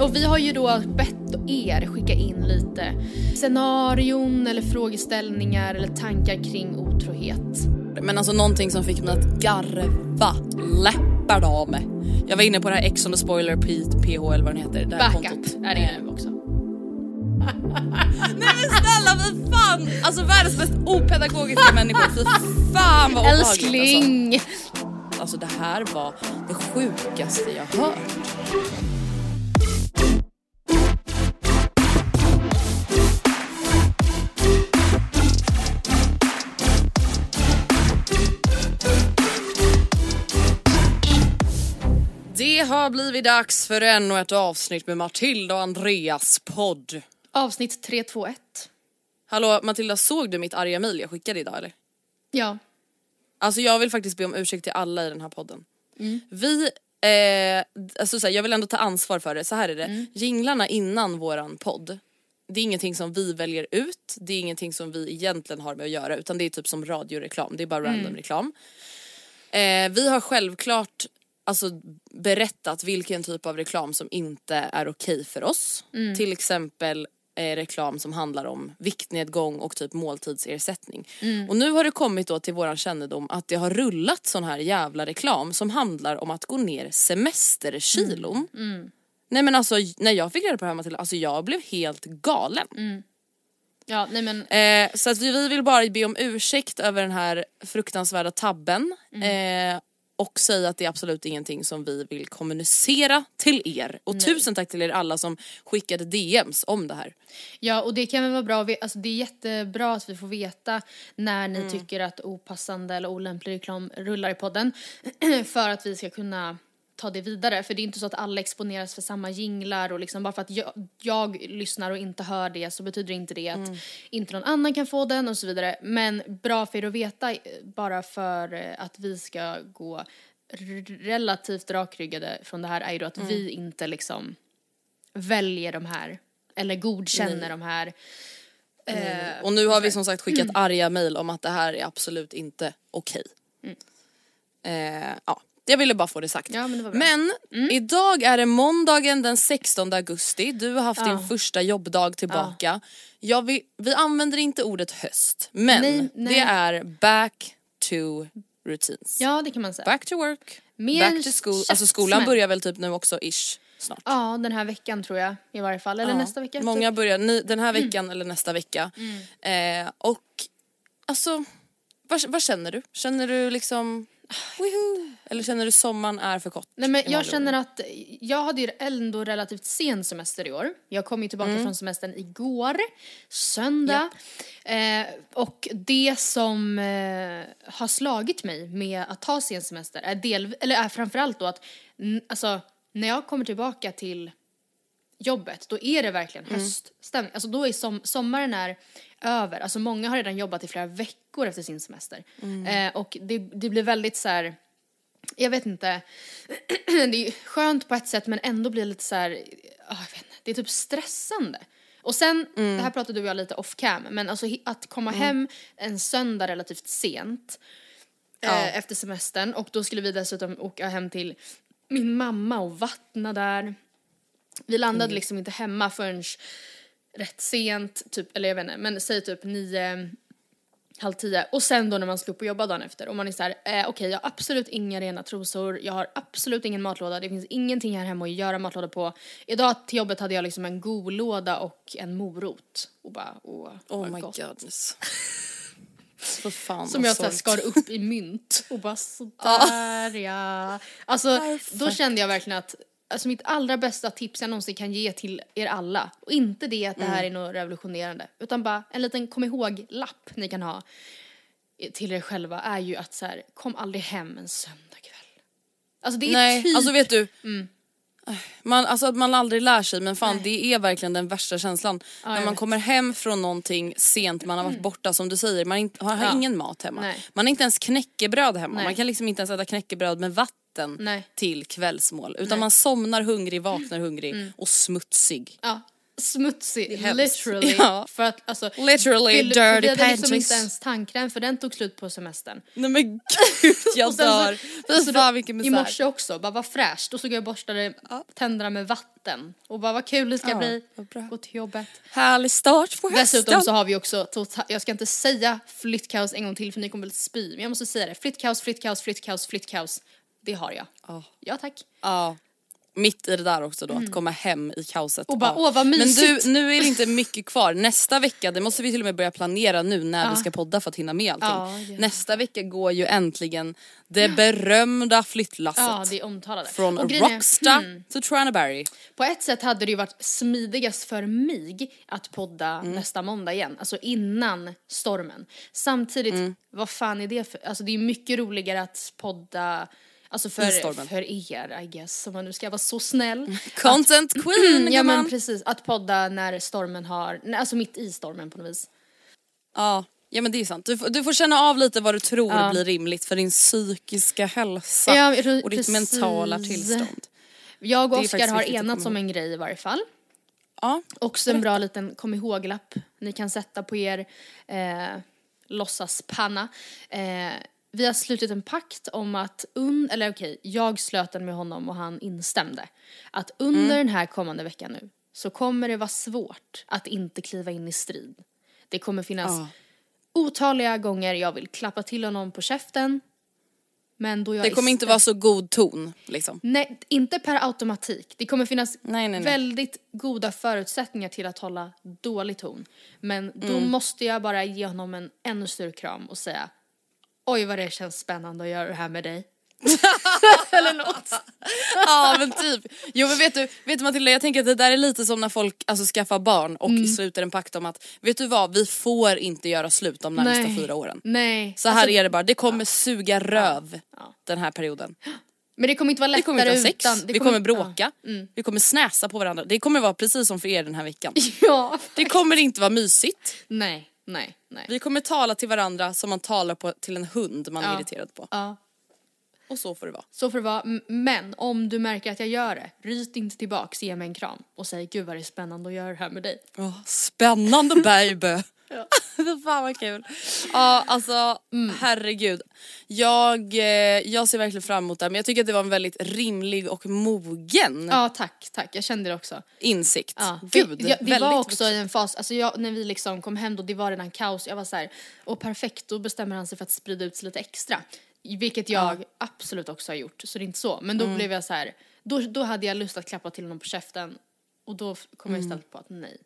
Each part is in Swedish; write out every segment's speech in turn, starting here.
Och vi har ju då bett er skicka in lite scenarion eller frågeställningar eller tankar kring otrohet. Men alltså någonting som fick mig att garva läppar av mig. Jag var inne på det här Ex on the spoiler PH eller vad den heter. Det här Backup kontot. är det nu också. Nej men snälla för fan! Alltså världens mest opedagogiska människor. Fy fan vad obehagligt alltså. Älskling! Alltså det här var det sjukaste jag hört. Har blivit dags för ännu ett avsnitt med Matilda och Andreas podd. Avsnitt 321. Hallå Matilda, såg du mitt arga mejl jag skickade idag eller? Ja. Alltså jag vill faktiskt be om ursäkt till alla i den här podden. Vi, eh, alltså så här, jag vill ändå ta ansvar för det, så här är det. Jinglarna innan våran podd, det är ingenting som vi väljer ut, det är ingenting som vi egentligen har med att göra utan det är typ som radioreklam, det är bara random reklam. Eh, vi har självklart alltså, berättat vilken typ av reklam som inte är okej för oss. Till exempel eh, reklam som handlar om viktnedgång och typ måltidsersättning. Och nu har det kommit då till våran kännedom att det har rullat sån här jävla reklam som handlar om att gå ner semesterkilon. Nej men alltså när jag fick reda på det här Matilda, alltså jag blev helt galen. Ja, nej men Eh, så att vi, vi vill bara be om ursäkt över den här fruktansvärda tabben. Mm. Eh, och säga att det är absolut ingenting som vi vill kommunicera till er. Och tusen tack till er alla som skickade DMs om det här. Ja, och det kan väl vara bra, alltså det är jättebra att vi får veta när Mm. ni tycker att opassande eller olämplig reklam rullar i podden. för att vi ska kunna ta det vidare. För det är inte så att alla exponeras för samma jinglar och liksom bara för att jag, jag lyssnar och inte hör det så betyder inte det att Mm. inte någon annan kan få den och så vidare. Men bra för er att veta eh, bara för eh, att vi ska gå relativt rakryggade från det här är ju då att Mm. vi inte liksom väljer de här eller godkänner de här. Eh, Och nu har vi som sagt skickat Mm. arga mejl om att det här är absolut inte okej. Mm. Eh, ja, jag ville bara få det sagt. Ja, men det bra. Mm. Men idag är det måndagen den 16 augusti. Du har haft din första jobbdag tillbaka. Jag vill, vi använder inte ordet höst, men Nej, nej. det är back to routines. ja, det kan man säga. Back to work, Mer back to school. Alltså skolan börjar väl typ nu också ish snart. Ja, den här veckan tror jag i varje fall. Eller Ja, nästa vecka. Många typ. börjar ni, den här Mm. veckan eller nästa vecka. Eh, och alltså, vad, vad känner du? Känner du liksom, woohoo? Eller känner du sommaren är för kort? Nej men jag känner att jag hade ju ändå relativt sen semester i år. Jag kom ju tillbaka från semestern igår, söndag. Eh, och det som eh, har slagit mig med att ta sen semester är, del, eller är framförallt då att alltså, när jag kommer tillbaka till jobbet då är det verkligen höststämning. Alltså då är som, sommaren är över. Alltså många har redan jobbat i flera veckor efter sin semester. Eh, och det, det blir väldigt så här jag vet inte, det är skönt på ett sätt men ändå blir det lite så här, ah, jag vet inte, det är typ stressande. Och sen, Mm. det här pratade du och jag lite off cam, men alltså att komma hem en söndag relativt sent eh, efter semestern och då skulle vi dessutom åka hem till min mamma och vattna där. Vi landade Mm. liksom inte hemma förrän rätt sent, typ, eller jag vet inte, men säg typ nio, halv tio. Och sen då när man ska upp och jobba dagen efter och man är såhär, eh, okej jag har absolut inga rena trosor, jag har absolut ingen matlåda, det finns ingenting här hemma att göra matlåda på. Idag till jobbet hade jag liksom en golåda och en morot. Och bara, åh, Oh my gott. godness. För fan Som jag så här sorgligt. skar upp i mynt och bara sådär ja. Alltså då kände jag verkligen att Alltså mitt allra bästa tips jag någonsin kan ge till er alla, och inte det att det här är något revolutionerande, utan bara en liten kom ihåg-lapp ni kan ha till er själva är ju att så här, kom aldrig hem en söndagkväll. Alltså det är Nej, typ, alltså vet du. Man, alltså att man aldrig lär sig men fan det är verkligen den värsta känslan. när jag man vet. kommer hem från någonting sent, man har varit borta som du säger, man har Ja. ingen mat hemma. Nej. Man har inte ens knäckebröd hemma, Nej. man kan liksom inte ens äta knäckebröd med vatten Nej. till kvällsmål. Utan Nej. Mm. man somnar hungrig, vaknar hungrig och smutsig. ja, smutsig, literally. Ja. För att alltså, Literally för dirty vi hade liksom panties. inte ens tandkräm för den tog slut på semestern. Nej men gud jag Och sen så- dör. Fy så fan I morse också, bara vad fräscht. Då såg jag borstade tänderna med vatten. Och bara vad kul det ska Ja, bli. Gå till jobbet. Härlig start på hösten. Dessutom så har vi också, tota- jag ska inte säga flyttkaos en gång till för ni kommer väl spy. Men jag måste säga det. Flyttkaos, flyttkaos, flyttkaos, flyttkaos. Det har jag. Ja. Ja tack. Ja. Mitt i det där också då, att komma hem i kaoset. Mm. Och bara, åh, vad Men mysigt. du, nu är det inte mycket kvar. Nästa vecka, det måste vi till och med börja planera nu när vi ska podda för att hinna med allting. Ja. Nästa vecka går ju äntligen det berömda flyttlasset. Ja, det är omtalade. Från Och grejen är, Rocksta hmm, till Traneberry. På ett sätt hade det ju varit smidigast för mig att podda Mm. nästa måndag igen, alltså innan stormen. Samtidigt, Mm. vad fan är det för, alltså det är mycket roligare att podda Alltså för, för er I guess, om man nu ska vara så snäll. Content queen ja men precis, att podda när stormen har, alltså mitt i stormen på något vis. Ja. ja men det är sant. Du får, du får känna av lite vad du tror Ja. blir rimligt för din psykiska hälsa Ja, tror- och ditt precis. mentala tillstånd. Jag och Oskar har att enats om en grej i varje fall. Ja. Också en bra liten kom ihåg-lapp ni kan sätta på er eh, låtsaspanna. Eh, vi har slutit en pakt om att, un, eller okej, jag slöt den med honom och han instämde. Att under Mm. den här kommande veckan nu så kommer det vara svårt att inte kliva in i strid. Det kommer finnas Ja. otaliga gånger jag vill klappa till honom på käften. Men då jag Det kommer inte vara så god ton liksom. Nej, inte per automatik. Det kommer finnas Nej, nej, nej. väldigt goda förutsättningar till att hålla dålig ton. Men då Mm. måste jag bara ge honom en ännu större kram och säga Oj vad det känns spännande att göra det här med dig. Eller något. Ja men typ. Jo men vet du, vet du Matilda jag tänker att det där är lite som när folk alltså, skaffar barn och Mm. sluter en pakt om att vet du vad, vi får inte göra slut de närmsta Nej. fyra åren. Nej. Så här Alltså, är det bara, det kommer suga röv Ja. den här perioden. Men det kommer inte vara Vi lättare kommer inte ha sex, utan... det vi kommer bråka, vi kommer snäsa på varandra. Det kommer vara precis som för er den här veckan. Ja. ja. Det kommer inte vara mysigt. Nej, nej, nej. Vi kommer tala till varandra som man talar på, till en hund man är Ja. irriterad på. Ja. Och så får det vara. Så får det vara. Men om du märker att jag gör det, ryt inte tillbaks, ge mig en kram och säg gud vad det är spännande att göra det här med dig. Åh, spännande baby! Fy fan vad kul. Ja alltså herregud. Jag, eh, jag ser verkligen fram emot det här, men jag tycker att det var en väldigt rimlig och mogen Ja tack, tack. Jag kände det också. insikt. Ja. Gud, vi, jag, vi var också i en fas, alltså jag, när vi liksom kom hem då, det var redan kaos. Jag var så här, och perfekt, då bestämmer han sig för att sprida ut sig lite extra. Vilket jag absolut också har gjort, så det är inte så. Men då Mm. blev jag så här, då, då hade jag lust att klappa till honom på käften. Och då kom jag istället på att nej.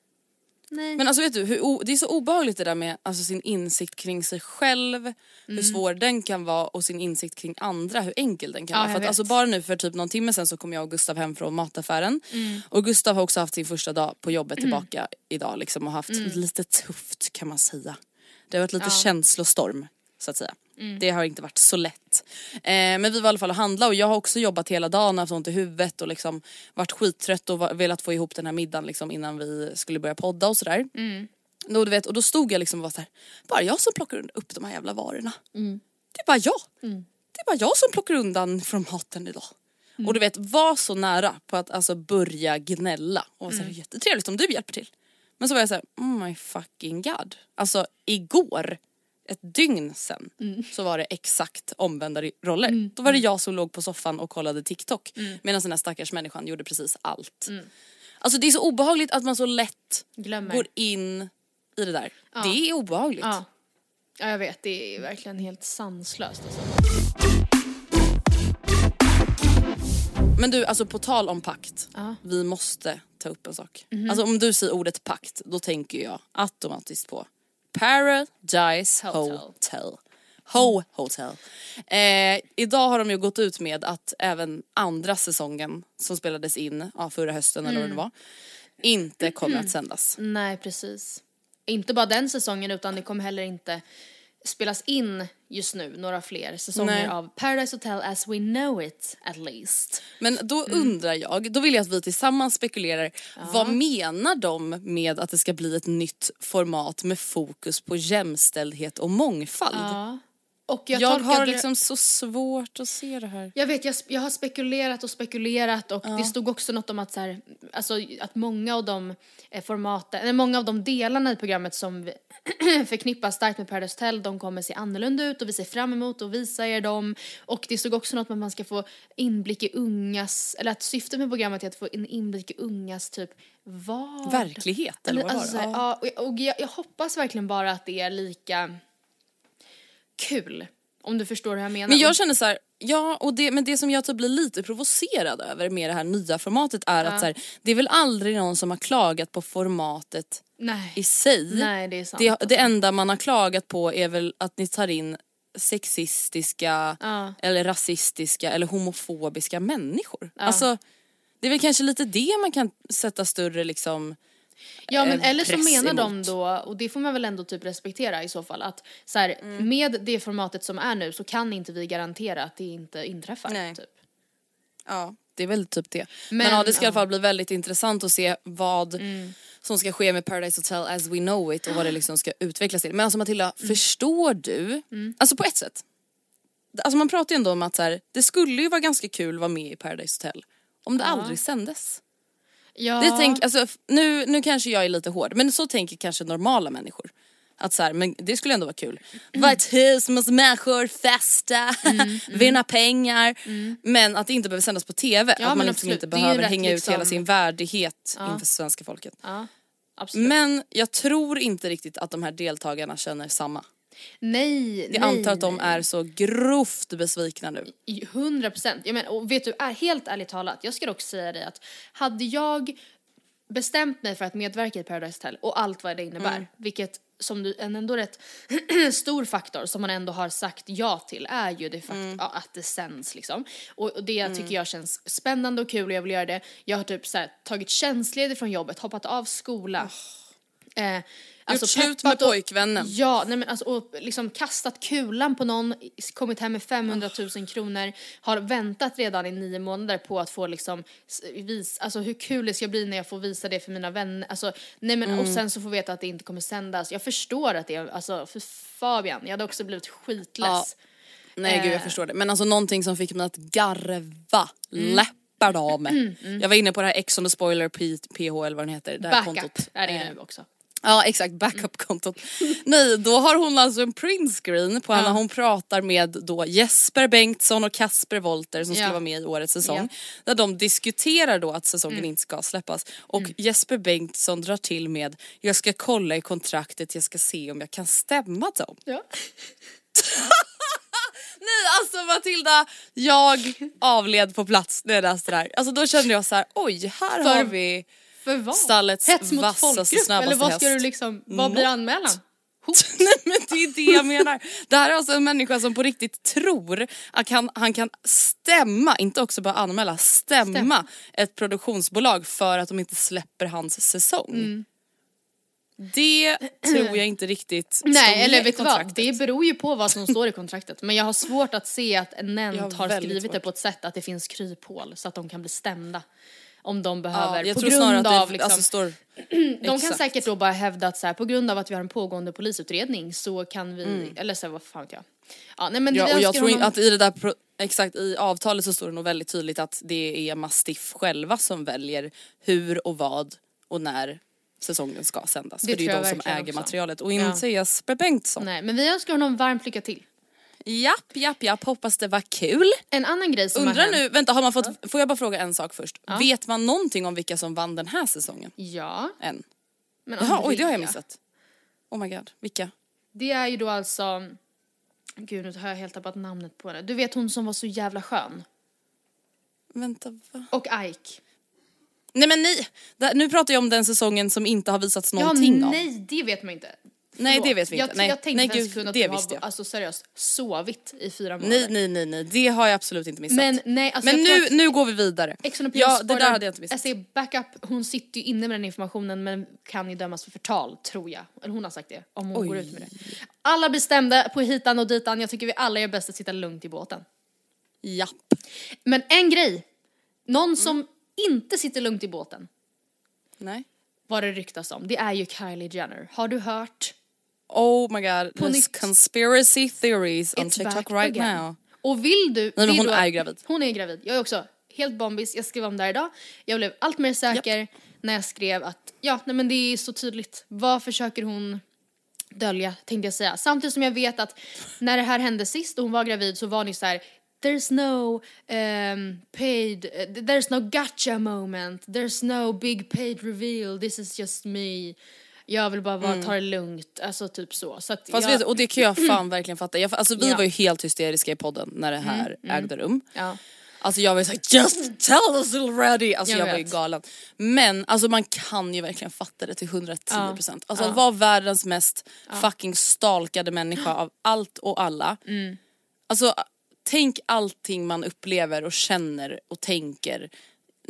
Nej. Men alltså vet du, hur, det är så obehagligt det där med alltså, sin insikt kring sig själv, Mm. hur svår den kan vara och sin insikt kring andra, hur enkel den kan Ja, vara. För att, alltså, bara nu för typ någon timme sen så kom jag och Gustav hem från mataffären. Mm. Och Gustav har också haft sin första dag på jobbet tillbaka idag liksom, och haft lite tufft kan man säga. Det har varit lite Mm. Ja. känslostorm så att säga. Mm. Det har inte varit så lätt. Eh, men vi var i alla fall och handla och jag har också jobbat hela dagen, haft ont i huvudet och liksom varit skittrött och velat få ihop den här middagen liksom innan vi skulle börja podda och sådär. Mm. Då, du vet, och då stod jag liksom och var såhär, bara jag som plockar upp de här jävla varorna. Mm. Det är bara jag. Det är bara jag som plockar undan från maten idag. Mm. Och du vet, var så nära på att alltså börja gnälla och vara såhär, jättetrevligt om du hjälper till. Men så var jag såhär, oh my fucking god. Alltså igår, ett dygn sen, Mm. så var det exakt omvända roller. Då var det jag som låg på soffan och kollade TikTok Mm. medan den här stackars människan gjorde precis allt. Alltså det är så obehagligt att man så lätt Glömmer. går in i det där. Det är obehagligt. Ja. ja, jag vet. Det är verkligen helt sanslöst alltså. Men du, alltså på tal om pakt. Ja. Vi måste ta upp en sak. Alltså om du säger ordet pakt, då tänker jag automatiskt på Paradise Hotel. Hotel. Ho Hotel. Eh, idag har de ju gått ut med att även andra säsongen som spelades in ja, förra hösten eller vad Mm. det var, inte kommer att sändas. Nej, precis. Inte bara den säsongen utan det kommer heller inte spelas in just nu några fler säsonger Nej. av Paradise Hotel as we know it at least. Men då Mm. undrar jag, då vill jag att vi tillsammans spekulerar, vad menar de med att det ska bli ett nytt format med fokus på jämställdhet och mångfald? Ja. Och jag, Jag, tolkade har liksom så svårt att se det här. Jag vet, jag, jag har spekulerat och spekulerat och det stod också något om att så här, alltså att många av de eh, formaten, eller många av de delarna i programmet som förknippas starkt med Paradise Hotel, de kommer se annorlunda ut och vi ser fram emot att visa er dem. Och det stod också något om att man ska få inblick i ungas, eller att syftet med programmet är att få en inblick i ungas typ vad? Verklighet eller vad var alltså, det? så här, ja. och, jag- och jag, jag hoppas verkligen bara att det är lika kul. Om du förstår hur jag menar. Men jag känner så här, ja och det, men det som jag typ blir lite provocerad över med det här nya formatet är att så här, det är väl aldrig någon som har klagat på formatet Nej. i sig. Nej, det är sant. Det, alltså. det enda man har klagat på är väl att ni tar in sexistiska Ja. eller rasistiska eller homofobiska människor. Alltså det är väl kanske lite det man kan sätta större liksom Ja men eller så menar de emot. då, och det får man väl ändå typ respektera i så fall, att så här, Mm. med det formatet som är nu så kan inte vi garantera att det inte inträffar. Nej. Typ. Ja, det är väl typ det. Men, Men, ja, det ska i alla ja. Mm. fall bli väldigt intressant att se vad som ska ske med Paradise Hotel as we know it och vad det liksom ska utvecklas till. Men alltså Matilda, Mm. förstår du? Alltså på ett sätt. Alltså man pratar ju ändå om att så här, det skulle ju vara ganska kul att vara med i Paradise Hotel om det aldrig sändes. Ja. Det tänk, alltså, nu, nu kanske jag är lite hård men så tänker kanske normala människor. Att så här, men det skulle ändå vara kul. Vara ett hus massa människor, festa, vinna pengar. Men att det inte behöver sändas på TV. Ja, att man liksom inte behöver hänga ut liksom- hela sin värdighet inför svenska folket. Ja. Men jag tror inte riktigt att de här deltagarna känner samma. Nej, Jag nej, antar att de nej. är så grovt besvikna nu. I 100 procent. Och vet du, är, helt ärligt talat, jag ska dock säga dig att hade jag bestämt mig för att medverka i Paradise Hotel och allt vad det innebär, Mm. vilket som du, en ändå rätt stor faktor som man ändå har sagt ja till är ju det fakt- Mm. ja, att det sänds liksom. Och, och det tycker jag känns spännande och kul och jag vill göra det. Jag har typ så här, tagit tjänstledigt från jobbet, hoppat av skola. Eh, alltså slut med och- pojkvännen. Ja, nej men alltså, och liksom kastat kulan på någon, kommit hem med 500 000 kronor, har väntat redan i nio månader på att få liksom s- vis, alltså hur kul det ska bli när jag får visa det för mina vänner, alltså nej men och sen så får veta att det inte kommer sändas. Jag förstår att det är, alltså för Fabian, jag hade också blivit skitless. Nej gud jag Eh. förstår det. Men alltså någonting som fick mig att garva läppar av mig. Jag var inne på det här Ex on the spoiler P- PH eller vad den heter. Det här Backup kontot. är det Eh, nu också. Ja exakt, backup-kontot. Nej, då har hon alltså en printscreen på henne. Hon pratar med då Jesper Bengtsson och Kasper Wolter som Ja. skulle vara med i årets säsong. Ja. Där de diskuterar då att säsongen inte ska släppas. Och Jesper Bengtsson drar till med jag ska kolla i kontraktet, jag ska se om jag kan stämma dem. Ja. Nej alltså Matilda, jag avled på plats när jag läste det här. Alltså då kände jag så här: oj här För- har vi För vad? Stallets Hets mot vassaste, folkgrupp? Eller vad ska häst. du liksom, vad blir anmälan? Nej men det är det jag menar. Det här är alltså en människa som på riktigt tror att han, han kan stämma, inte också bara anmäla, stämma Stämma. ett produktionsbolag för att de inte släpper hans säsong. Det tror jag inte riktigt Nej, eller vet du vad? Det beror ju på vad som står i kontraktet. Men jag har svårt att se att Nent har har skrivit det svårt. på ett sätt att det finns kryphål så att de kan bli stämda. Om de behöver, Ja, jag på tror grund snarare att det av liksom, alltså, står... De kan exakt. säkert då bara hävda att så här, på grund av att vi har en pågående polisutredning så kan vi, eller så här, vad fan vet jag. Ja, nej men det Mm. Ja, och jag tror honom- att i det där, exakt i avtalet så står det nog väldigt tydligt att det är Mastiff själva som väljer hur och vad och när säsongen ska sändas. Det för det är ju de som äger också. materialet och Ja. inte Jesper Bengtsson. Nej, men vi önskar honom varmt lycka till. Japp, japp, japp. Hoppas det var kul. En annan grej som har Undrar hänt. nu, vänta har man fått, får jag bara fråga en sak först? Vet man någonting om vilka som vann den här säsongen? Ja. Än? Men Jaha, oj det har jag missat. Oh my god, vilka? Det är ju då alltså... Gud, nu har jag helt tappat namnet på henne. Du vet hon som var så jävla skön. Vänta, va? Och Ike. Nej men nej, det- nu pratar jag om den säsongen som inte har visats någonting ja, av. nej, det vet man inte. Nej, det vet vi inte. Jag, Nej. jag tänkte Nej, gud, att det du visste har jag. alltså, seriöst sovit i fyra månader. Nej, nej, nej, nej, det har jag absolut inte missat. Men nej, alltså men nu, att- nu går vi vidare. Ex on the Ja, det där hade jag inte missat. Säger backup, hon sitter ju inne med den informationen men kan ju dömas för förtal, tror jag. Eller hon har sagt det, om hon Oj. går ut med det. Alla bestämda på hitan och ditan, jag tycker vi alla gör bäst att sitta lugnt i båten. Japp. Men en grej, någon Mm. som inte sitter lugnt i båten, Nej. vad det ryktas om, det är ju Kylie Jenner. Har du hört? Oh my god, På there's conspiracy theories on TikTok right again. now. Och vill du... Nej, det hon då- är gravid. Hon är gravid. Jag är också helt bombis. Jag skrev om det här idag. Jag blev allt mer säker när jag skrev att ja, nej men det är så tydligt. Vad försöker hon dölja, tänkte jag säga. Samtidigt som jag vet att när det här hände sist och hon var gravid så var ni så här. There's no um, paid, there's no gotcha moment, there's no big paid reveal, this is just me. Jag vill bara vara, ta det lugnt, alltså typ så. så Mm. Fast jag, vet, och det kan jag fan verkligen fatta. Jag, alltså vi Ja. Mm, var ju helt hysteriska i podden när det här ägde rum. ja. Alltså jag var ju såhär just tell us already! Alltså Jag jag, var ju galen. Men alltså man kan ju verkligen fatta det till 110%. procent. Alltså Ja. att vara världens mest fucking stalkade människa av allt och alla. Mm. Alltså tänk allting man upplever och känner och tänker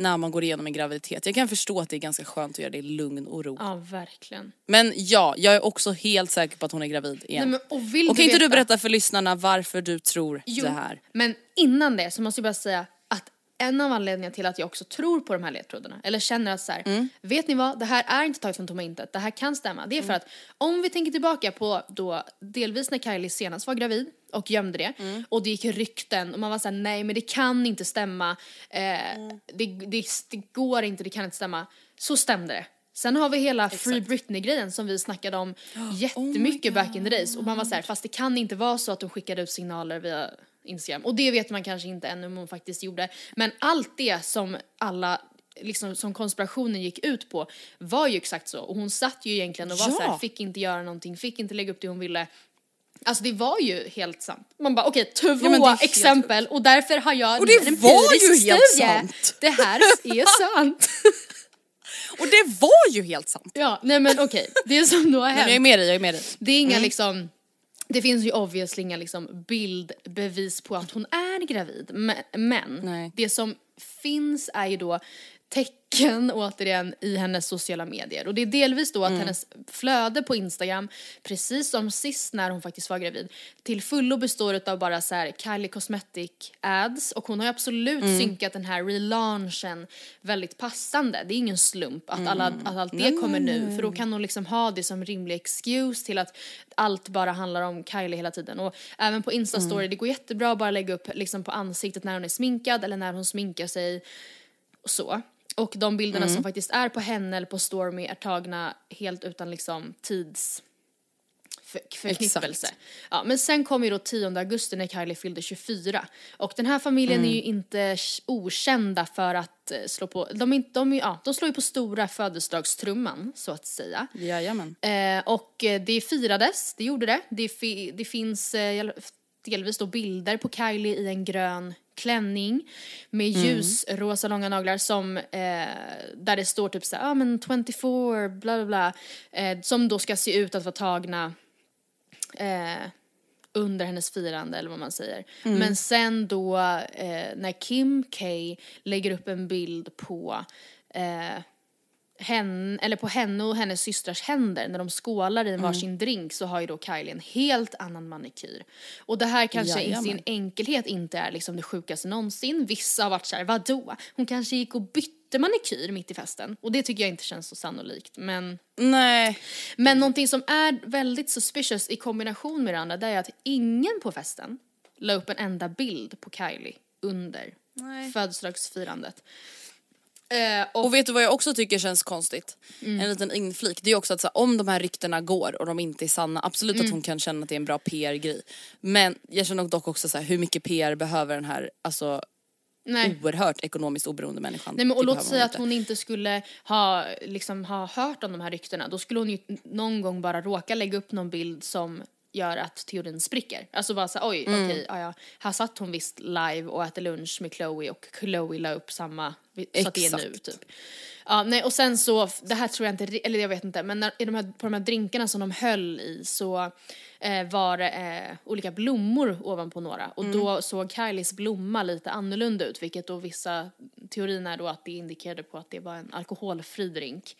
när man går igenom en graviditet. Jag kan förstå att det är ganska skönt att göra det i lugn och ro. ja, verkligen. Men ja, jag är också helt säker på att hon är gravid igen. Nej, men, och vill och kan inte du berätta för lyssnarna varför du tror Jo, det här? men innan det så måste jag bara säga att en av anledningarna till att jag också tror på de här ledtrådarna, eller känner att så här, Mm. vet ni vad, det här är inte taget från tomma intet, det här kan stämma. Det är för att om vi tänker tillbaka på då delvis när Kylie senast var gravid och gömde det Mm. och det gick rykten och man var såhär nej men det kan inte stämma, eh, Mm. det, det, det går inte, det kan inte stämma. Så stämde det. Sen har vi hela Free Britney-grejen som vi snackade om Oh jättemycket back in the days och man var såhär fast det kan inte vara så att de skickade ut signaler via Instagram och det vet man kanske inte ännu om hon faktiskt gjorde men allt det som alla liksom som konspirationen gick ut på var ju exakt så och hon satt ju egentligen och var Ja. så här, fick inte göra någonting, fick inte lägga upp det hon ville Alltså det var ju helt sant. Man bara okej, två det är helt exempel och därför har jag Och det var ju helt studie. sant. Det här är sant. Och det var ju helt sant! ja, nej men okej, det som då har Nej, men jag är hänt. med dig, jag är med dig. Det är inga liksom det finns ju obviously inga liksom bildbevis på att hon är gravid. Men, men Nej. det som finns är ju då tecken återigen i hennes sociala medier. Och det är delvis då att hennes flöde på Instagram, precis som sist när hon faktiskt var gravid, till fullo består av bara så här Kylie Cosmetic ads och hon har ju absolut synkat den här relaunchen väldigt passande. Det är ingen slump att, alla, att allt det kommer nu för då kan hon liksom ha det som rimlig excuse till att allt bara handlar om Kylie hela tiden. Och även på Instastory, det går jättebra att bara lägga upp liksom på ansiktet när hon är sminkad eller när hon sminkar sig och så. Och de bilderna som faktiskt är på henne eller på Stormy är tagna helt utan liksom tids för, förknippelse. Ja, men sen kom ju då 10 augusti när Kylie fyllde 24. Och den här familjen är ju inte sh- okända för att eh, slå på, de, är inte, de, är, ja, de slår ju på stora födelsedagstrumman så att säga. Jajamän. Eh, och eh, det firades, det gjorde det. Det, det finns eh, delvis då bilder på Kylie i en grön klänning med ljusrosa långa naglar som eh, där det står typ såhär, ah, men 24 bla bla bla eh, som då ska se ut att vara tagna eh, under hennes firande eller vad man säger. Men sen då eh, när Kim K lägger upp en bild på henne, eller på henne och hennes systrars händer när de skålar i en varsin drink så har ju då Kylie en helt annan manikyr. Och det här kanske i sin enkelhet inte är liksom det sjukaste någonsin. Vissa har varit såhär, vadå? Hon kanske gick och bytte manikyr mitt i festen. Och det tycker jag inte känns så sannolikt. Men, Nej. men någonting som är väldigt suspicious i kombination med det andra det är att ingen på festen la upp en enda bild på Kylie under Nej. födelsedagsfirandet. Eh, och, Och vet du vad jag också tycker känns konstigt? Mm. En liten inflik. Det är också att så, om de här ryktena går och de inte är sanna, absolut Mm. att hon kan känna att det är en bra PR-grej. Men jag känner dock också så här, hur mycket PR behöver den här alltså, nej. oerhört ekonomiskt oberoende människan? Nej men och låt säga att hon inte skulle ha, liksom, ha hört om de här ryktena. Då skulle hon ju någon gång bara råka lägga upp någon bild som gör att teorin spricker. Alltså bara såhär, oj Mm. okej, ja, ja, här satt hon visst live och äter lunch med Chloe och Chloe la upp samma, så att det är nu typ. Ja, nej och sen så, det här tror jag inte, eller jag vet inte, men när, i de här, på de här drinkarna som de höll i så eh, var det eh, olika blommor ovanpå några och då såg Kylies blomma lite annorlunda ut vilket då vissa teorin är då att det indikerade på att det var en alkoholfri drink.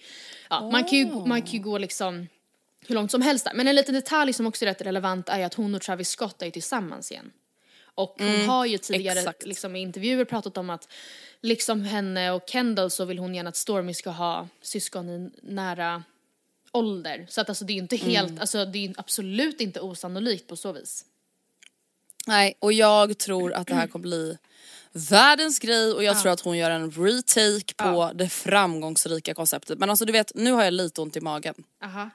Ja, man, kan ju, man kan ju gå liksom hur långt som helst där. Men en liten detalj som också är rätt relevant är att hon och Travis Scott är ju tillsammans igen. Och hon har ju tidigare exakt. liksom, i intervjuer pratat om att liksom henne och Kendall så vill hon gärna att Stormy ska ha syskon i nära ålder. Så att alltså det är ju inte helt, alltså det är absolut inte osannolikt på så vis. Nej, och jag tror att det här kommer bli världens grej och jag tror att hon gör en retake på det framgångsrika konceptet. Men alltså du vet, nu har jag lite ont i magen. Aha.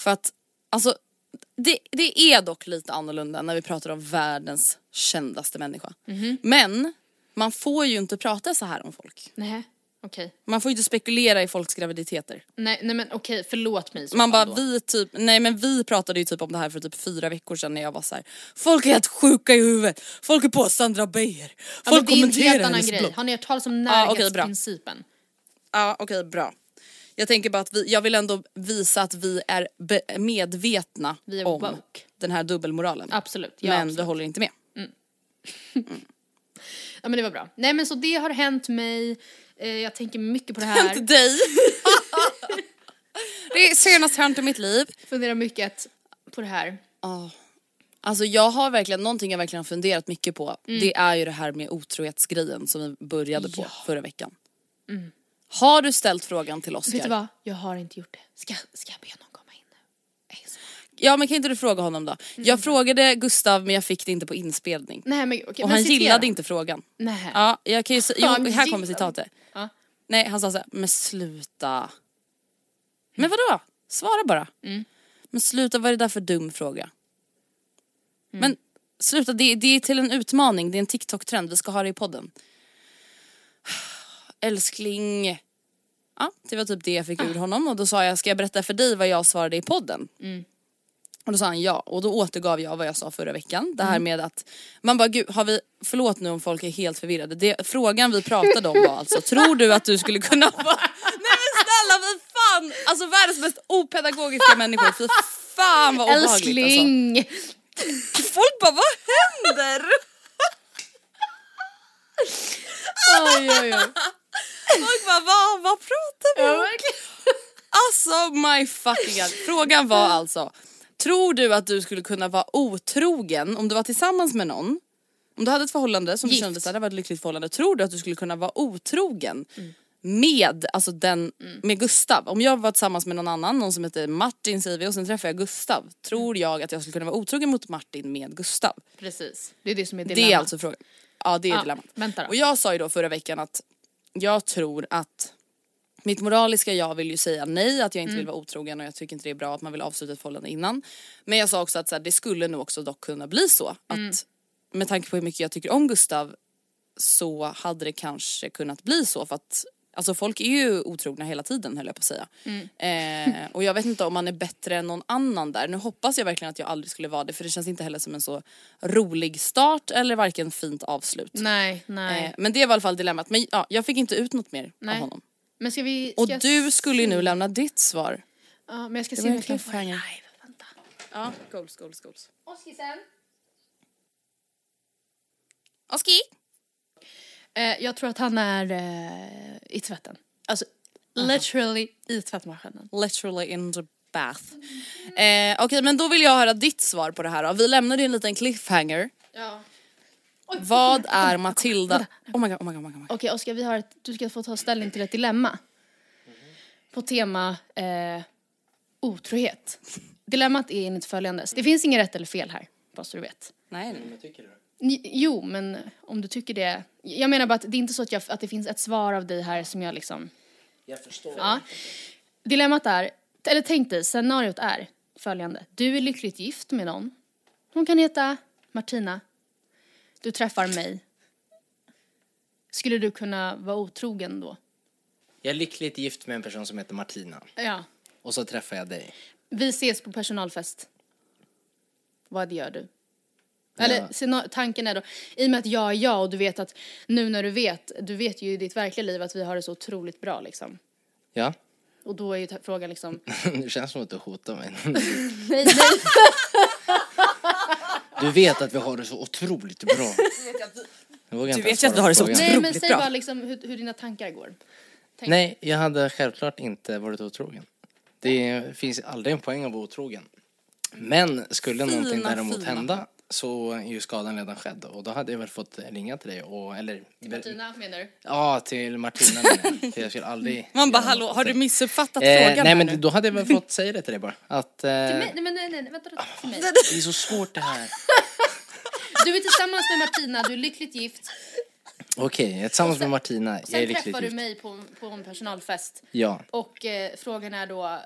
För att, alltså det, det är dock lite annorlunda när vi pratar om världens kändaste människa. Mhm. Men man får ju inte prata så här om folk. Nej, okej. Man får ju inte spekulera i folks graviditeter. Nej, nej men okej, förlåt mig Man bara då. vi typ, nej men vi pratade ju typ om det här för typ fyra veckor sedan när jag var så här. Folk är helt sjuka i huvudet, folk är på Sandra Beijer, Ja, folk men det är en kommenterar helt annan hennes grej. blogg. Har ni hört talas om Ja, okej, bra. närhetsprincipen? Ja okej bra. Jag tänker bara att vi, jag vill ändå visa att vi är be- medvetna Vi är om woke. den här dubbelmoralen. Absolut, ja, men absolut. vi håller inte med. Ja men det var bra. Nej men så det har hänt mig, eh, jag tänker mycket på det här. Hänt dig. det är senast hänt i mitt liv. Funderar mycket på det här. Alltså jag har verkligen, någonting jag verkligen har funderat mycket på. Mm. Det är ju det här med otrohetsgrejen som vi började på förra veckan. Har du ställt frågan till Oscar? Mm. Vet du vad? Jag har inte gjort det. Ska, ska jag be någon komma in nu? Ja men kan inte du fråga honom då? Jag frågade Gustav men jag fick det inte på inspelning. Nej men okej, Och han citera. gillade inte frågan. Nej. Ja, jag kan ju jo, här kommer citatet. Ja. Nej han sa såhär, men sluta. Men vadå? Svara bara. Mm. Men sluta, vad är det där för dum fråga? Mm. Men sluta, det, det är till en utmaning, det är en TikTok-trend, vi ska ha det i podden. Älskling. Ja, det var typ det jag fick ur honom och då sa jag, ska jag berätta för dig vad jag svarade i podden? Och då sa han ja och då återgav jag vad jag sa förra veckan. Det här med att man bara gud, har vi, förlåt nu om folk är helt förvirrade. Det, frågan vi pratade om var alltså, tror du att du skulle kunna vara... Nej men snälla vad fan! Alltså världens mest opedagogiska människor, fy fan vad obehagligt alltså. Älskling! Folk bara vad händer? Oj oj oj. Folk bara vad, vad pratar vi om? Alltså my fucking god. Frågan var alltså, tror du att du skulle kunna vara otrogen om du var tillsammans med någon? Om du hade ett förhållande som Gift. du kände det var ett lyckligt förhållande. Tror du att du skulle kunna vara otrogen Mm. med, alltså den, med Gustav? Om jag var tillsammans med någon annan, någon som heter Martin säger vi och sen träffar jag Gustav. Tror Mm. jag att jag skulle kunna vara otrogen mot Martin med Gustav? Precis, det är det som är Det dilemmat. är alltså frågan. Ja det är Ja, dilemmat. Och jag sa ju då förra veckan att jag tror att mitt moraliska jag vill ju säga nej, att jag inte vill Mm. vara otrogen och jag tycker inte det är bra att man vill avsluta ett förhållande innan. Men jag sa också att så här, det skulle nog också dock kunna bli så att Mm. med tanke på hur mycket jag tycker om Gustav så hade det kanske kunnat bli så för att Alltså folk är ju otrogna hela tiden höll jag på att säga. Mm. Eh, och jag vet inte om man är bättre än någon annan där. Nu hoppas jag verkligen att jag aldrig skulle vara det för det känns inte heller som en så rolig start eller varken fint avslut. Nej, nej. Eh, men det var i alla fall dilemmat. Men ja, jag fick inte ut något mer Nej. av honom. Men ska vi... Och ska jag du skulle ju nu lämna ditt svar. Ja, men jag ska Det se om jag kan få live. Vänta. Ja, goals, goals, goals. Oskisen? Oski! Eh, jag tror att han är eh, i tvätten. Alltså, literally i tvättmaskinen. Literally in the bath. Eh, Okej men då vill jag höra ditt svar på det här då. Vi lämnade ju en liten cliffhanger. Ja. Vad är Matilda... Oh my god, oh my god, oh my god. Okej Oskar, vi har ett, du ska få ta ställning till ett dilemma. På tema eh, otrohet. Dilemmat är enligt följande. Det finns inget rätt eller fel här, bara så du vet. Nej, nej. J- Jo, men om du tycker det. Jag menar bara att det är inte så att, jag, att det finns ett svar av dig här som jag liksom... Jag förstår. Ja. Dilemmat är, eller tänk dig, scenariot är följande. Du är lyckligt gift med någon. Hon kan heta Martina. Du träffar mig. Skulle du kunna vara otrogen då? Jag är lyckligt gift med en person som heter Martina. Ja. Och så träffar jag dig. Vi ses på personalfest. Vad gör du? Eller scena- tanken är då, i och med att jag är jag och du vet att nu när du vet, du vet ju i ditt verkliga liv att vi har det så otroligt bra liksom. Ja, Och då är ju frågan liksom, det känns som att du hotar mig. nej, nej. Du vet att vi har det så otroligt bra. Du vet ens ju att vi har det så på frågan. nej men Otroligt säg bra. bara liksom hur, hur dina tankar går. Tänk. Nej, jag hade självklart inte varit otrogen. Det finns aldrig en poäng att vara otrogen. Men skulle Fina, någonting däremot fina. hända så är ju skadan redan skedd och då hade jag väl fått ringa till dig och eller Martina menar du? Ja, till Martina menar jag. För jag skulle aldrig Man bara hallå, har du missuppfattat eh, frågan Nej men nu? då hade jag väl fått säga det till dig bara. Att eh, Till mig? Nej men nej, nej, nej vänta då, till mig. det är så svårt det här. Du är tillsammans med Martina, du är lyckligt gift. Okej, jag är med Martina. Jag är Sen lyckligt träffar du gift. mig på, på en personalfest. Ja. Och eh, frågan är då,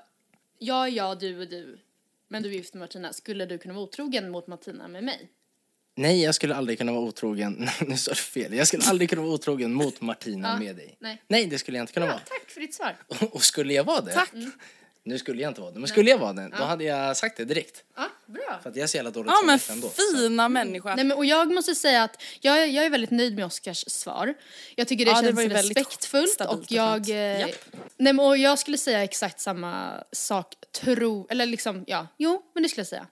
jag är jag, du är du. Men du är gift med Martina. Skulle du kunna vara otrogen mot Martina med mig? Nej, jag skulle aldrig kunna vara otrogen. nu står det fel. Jag skulle aldrig kunna vara otrogen mot Martina Ja, med dig. nej. Nej, det skulle jag inte kunna Ja, vara. tack för ditt svar. Och skulle jag vara det? Tack. Nu skulle jag inte vara det, men skulle jag vara det, då hade jag sagt det direkt. Ja, bra. För att jag är så jävla dåligt Ja men ändå. fina människa. Nej, men, och jag måste säga att jag, är- jag är väldigt nöjd med Oscars svar. Jag tycker det Ja, det känns var ju väldigt respektfullt stabilt och och jag... skönt. Eh, Japp. nej, men, och jag skulle säga exakt samma sak, tro, eller liksom, ja, jo, men det skulle jag säga.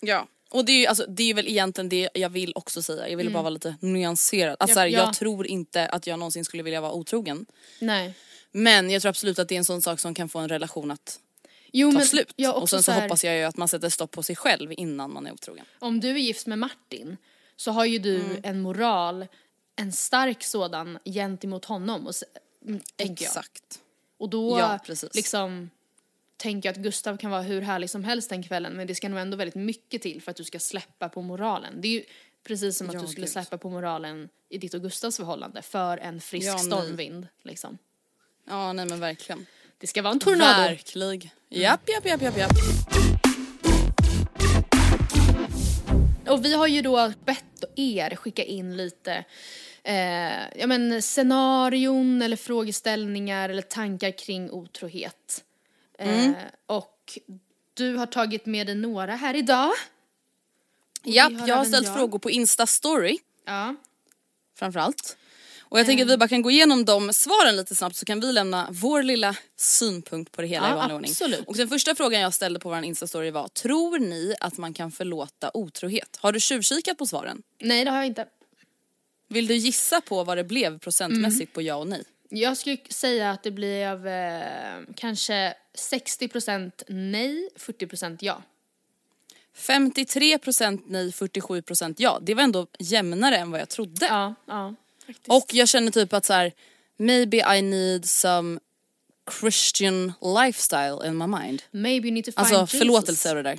Ja. Och det är ju alltså, det är väl egentligen det jag vill också säga. Jag vill bara vara lite nyanserad. Alltså, Ja, så här, ja. Jag tror inte att jag någonsin skulle vilja vara otrogen. Nej. Men jag tror absolut att det är en sån sak som kan få en relation att Jo, ta slut. och sen så, så här, hoppas jag ju att man sätter stopp på sig själv innan man är otrogen. Om du är gift med Martin så har ju du Mm. en moral, en stark sådan gentemot honom. Och, mm, tänker jag. Exakt. Och då Ja, precis. liksom tänker jag att Gustav kan vara hur härlig som helst den kvällen men det ska nog ändå väldigt mycket till för att du ska släppa på moralen. Det är ju precis som att Ja, du skulle gud. släppa på moralen i ditt och Gustavs förhållande för en frisk Ja, stormvind. Liksom. Ja nej men verkligen. Det ska vara en tornado. Verkligen. Japp japp japp japp japp. Och vi har ju då bett er skicka in lite eh, ja, men scenarion eller frågeställningar eller tankar kring otrohet. Eh, och du har tagit med dig några här idag. Japp, jag har ställt jag. frågor på Insta story Ja. framförallt. Och jag tänker att vi bara kan gå igenom de svaren lite snabbt så kan vi lämna vår lilla synpunkt på det hela Ja, i vanlig ordning. absolut. Och den första frågan jag ställde på vår Insta-story var, tror ni att man kan förlåta otrohet? Har du tjuvkikat på svaren? Nej, det har jag inte. Vill du gissa på vad det blev procentmässigt på ja och nej? Jag skulle säga att det blev eh, kanske 60% nej, 40% ja. 53% nej, 47% ja. Det var ändå jämnare än vad jag trodde. Ja, ja. Faktiskt. Och jag känner typ att så här, maybe I need some Christian lifestyle in my mind. Maybe you need to find Alltså Jesus. förlåtelse och det där.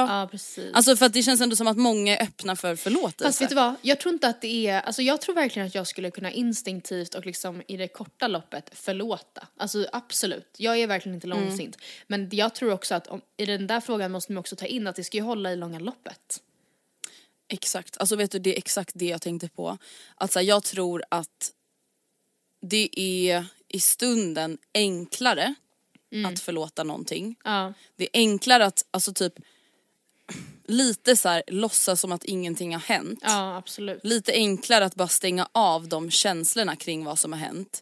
Ja, precis. Alltså för att det känns ändå som att många är öppna för förlåtelse. Fast vet du vad, jag tror inte att det är, alltså jag tror verkligen att jag skulle kunna instinktivt och liksom i det korta loppet förlåta. Alltså absolut, jag är verkligen inte Mm. långsint. Men jag tror också att om, i den där frågan måste man också ta in att det ska ju hålla i långa loppet. Exakt, alltså vet du det är exakt det jag tänkte på. Att så här, jag tror att det är i stunden enklare att förlåta någonting. Ja, Det är enklare att, alltså typ lite så här låtsas som att ingenting har hänt. ja absolut. Lite enklare att bara stänga av de känslorna kring vad som har hänt.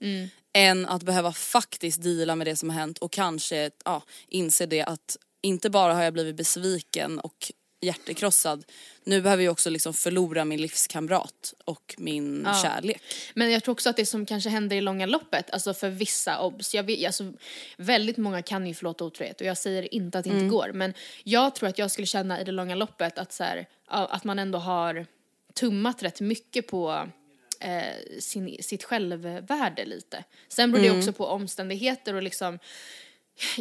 Än att behöva faktiskt deala med det som har hänt och kanske ja, inse det att inte bara har jag blivit besviken och hjärtekrossad. Nu behöver jag också liksom förlora min livskamrat och min kärlek. Men jag tror också att det som kanske händer i långa loppet, alltså för vissa obs, jag vet, alltså väldigt många kan ju förlåta otrohet och jag säger inte att det inte går men jag tror att jag skulle känna i det långa loppet att så här, ja, att man ändå har tummat rätt mycket på eh, sin, sitt självvärde lite. Sen beror det också på omständigheter och liksom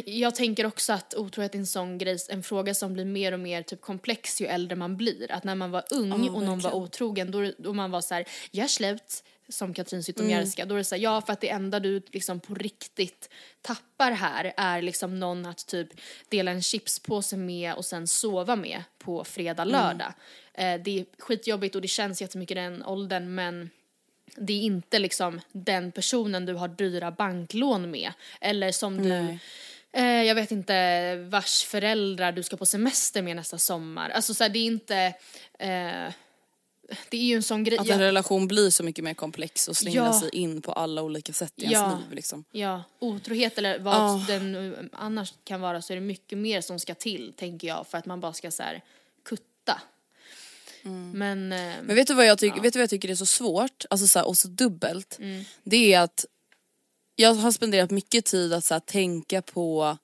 jag tänker också att otrohet är en sån grej, en fråga som blir mer och mer typ komplex ju äldre man blir. Att när man var ung Ja, och någon var otrogen då, då man var så här, gör slut, som Katrin Zytomierska, då är det så här, ja för att det enda du liksom på riktigt tappar här är liksom någon att typ dela en chipspåse med och sen sova med på fredag, lördag. Eh, det är skitjobbigt och det känns jättemycket den åldern men det är inte liksom den personen du har dyra banklån med. Eller som du, Nej. Eh, jag vet inte, vars föräldrar du ska på semester med nästa sommar. Alltså så här, det är inte, eh, det är ju en sån grej. Att en relation blir så mycket mer komplex och slänger Ja. sig in på alla olika sätt i ens Ja. liv liksom. Ja, otrohet eller vad Ja. den nu annars kan vara så är det mycket mer som ska till, tänker jag, för att man bara ska så här kutta. Men, eh, Mm. Men vet du vad jag, tycker vet du vad jag tycker är så svårt, alltså så här, och så dubbelt? Mm. Det är att jag har spenderat mycket tid att så här, tänka på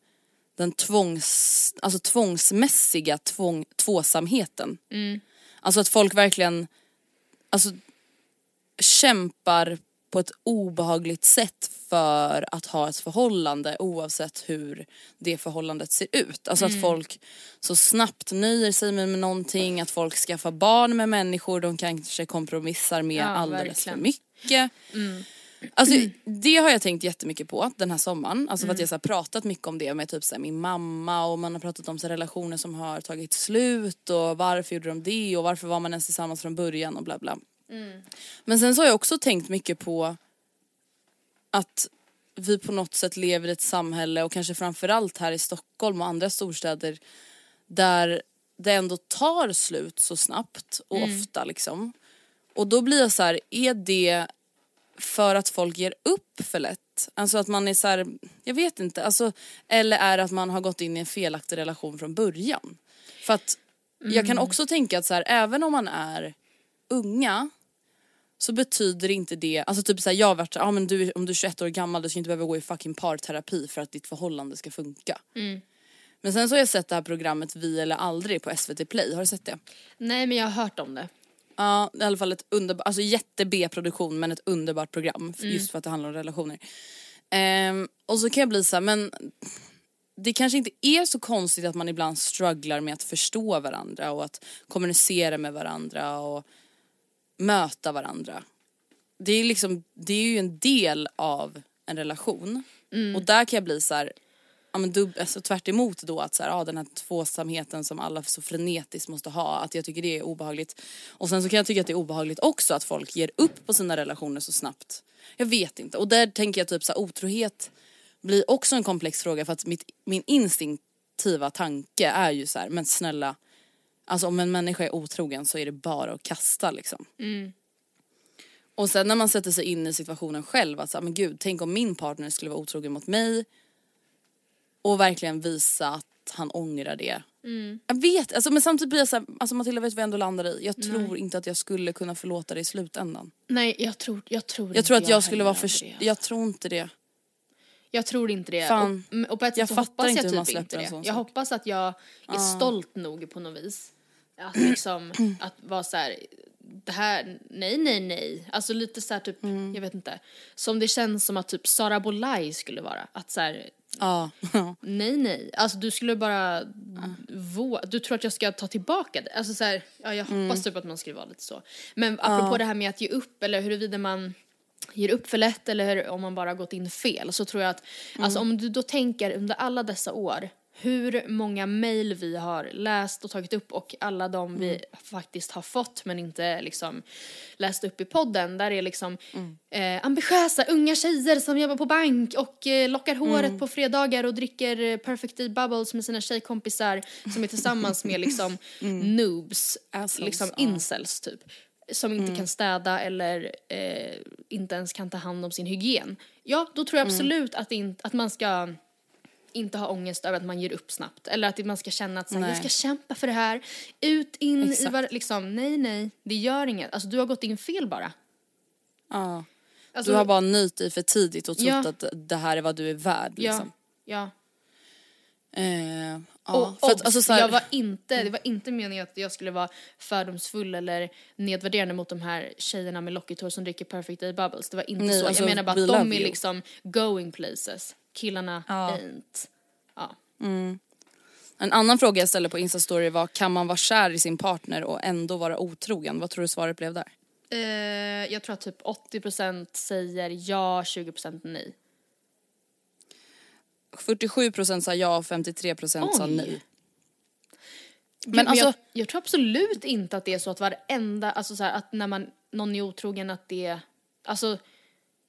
den tvångs, alltså tvångsmässiga tvång, tvåsamheten. Mm. Alltså att folk verkligen alltså, kämpar på ett obehagligt sätt för att ha ett förhållande oavsett hur det förhållandet ser ut. Alltså Mm. att folk så snabbt nöjer sig med någonting, att folk skaffar barn med människor de kanske kompromissar med Ja, alldeles verkligen. för mycket. Alltså det har jag tänkt jättemycket på den här sommaren. Alltså för att jag så här, pratat mycket om det med typ så här, min mamma och man har pratat om så här, relationer som har tagit slut och varför gjorde de det och varför var man ens tillsammans från början och bla bla. Men sen så har jag också tänkt mycket på att vi på något sätt lever i ett samhälle och kanske framförallt här i Stockholm och andra storstäder där det ändå tar slut så snabbt och ofta liksom. Och då blir jag så här, är det för att folk ger upp för lätt? Alltså att man är så här, jag vet inte, alltså, eller är det att man har gått in i en felaktig relation från början? För att jag kan också tänka att så här, även om man är unga så betyder inte det, alltså typ såhär jag har varit såhär, ah, men du, om du är 21 år gammal du ska inte behöva gå i fucking parterapi för att ditt förhållande ska funka. Men sen så har jag sett det här programmet Vi eller aldrig på SVT Play, har du sett det? nej men jag har hört om det. Ja, i alla fall ett underbart, alltså jätte B-produktion men ett underbart program just för att det handlar om relationer. Ehm, och så kan jag bli så här, men det kanske inte är så konstigt att man ibland strugglar med att förstå varandra och att kommunicera med varandra och möta varandra. Det är liksom, det är ju en del av en relation. Och där kan jag bli så här, ja men dub, alltså tvärt emot då att så här, ja, den här tvåsamheten som alla så frenetiskt måste ha, att jag tycker det är obehagligt. Och sen så kan jag tycka att det är obehagligt också att folk ger upp på sina relationer så snabbt. Jag vet inte. Och där tänker jag typ så här, otrohet blir också en komplex fråga för att mitt, min instinktiva tanke är ju så här, men snälla, alltså om en människa är otrogen så är det bara att kasta liksom. Och sen när man sätter sig in i situationen själv, att så här, men gud, tänk om min partner skulle vara otrogen mot mig Och verkligen visa att han ångrar det. Mm. Jag vet, alltså, men samtidigt blir jag såhär, alltså Matilda vet vad jag ändå landar i. Jag tror inte att jag skulle kunna förlåta det i slutändan. Nej, jag tror, jag tror Jag tror inte att jag skulle vara för, det. jag tror inte det. Jag tror inte det. Fan. Och, och på ett Jag sätt så fattar hoppas inte jag typ inte det. Jag sak. hoppas att jag är stolt nog på något vis. Att liksom, att vara så här, det här, nej, nej, nej. Alltså lite så här typ, Mm. jag vet inte. Som det känns som att typ Sara Bolaj skulle vara. Att så här, Ja. nej, nej. Alltså du skulle bara, vå- du tror att jag ska ta tillbaka det. Alltså så här, ja jag Mm. hoppas typ att man skulle vara lite så. Men apropå det här med att ge upp eller huruvida man ger upp för lätt eller om man bara gått in fel så tror jag att, alltså om du då tänker under alla dessa år hur många mejl vi har läst och tagit upp och alla de vi faktiskt har fått men inte liksom läst upp i podden. Där är liksom eh, ambitiösa unga tjejer som jobbar på bank och eh, lockar håret på fredagar och dricker eh, Perfect Day Bubbles med sina tjejkompisar som är tillsammans med liksom noobs, Assholes, liksom incels typ som inte kan städa eller eh, inte ens kan ta hand om sin hygien. Ja, då tror jag absolut att, det in, att man ska inte ha ångest över att man ger upp snabbt. Eller att man ska känna att så här, Nej. jag ska kämpa för det här. Ut, in i Exakt. var, liksom, nej, nej, det gör inget. Alltså du har gått in fel bara. ja. Alltså, Du har bara nöjt dig för tidigt och trott Ja. att det här är vad du är värd ja, liksom. ja. Eh, ja. Och för att, alltså, så här, jag var inte, det var inte meningen att jag skulle vara fördomsfull eller nedvärderande mot de här tjejerna med lockigt hår som dricker Perfect Day Bubbles. Det var inte Nej, så. alltså, jag menar bara att de är you. liksom going places. Killarna Ja. ain't. Ja. En annan fråga jag ställde på Instastory var kan man vara kär i sin partner och ändå vara otrogen? Vad tror du svaret blev där? Eh, jag tror att typ 80% säger ja, 20% nej. 47% sa ja och 53% sa Oj. nej. Men, Men alltså- jag, jag tror absolut inte att det är så att varenda, alltså så här, att när man, någon är otrogen att det, alltså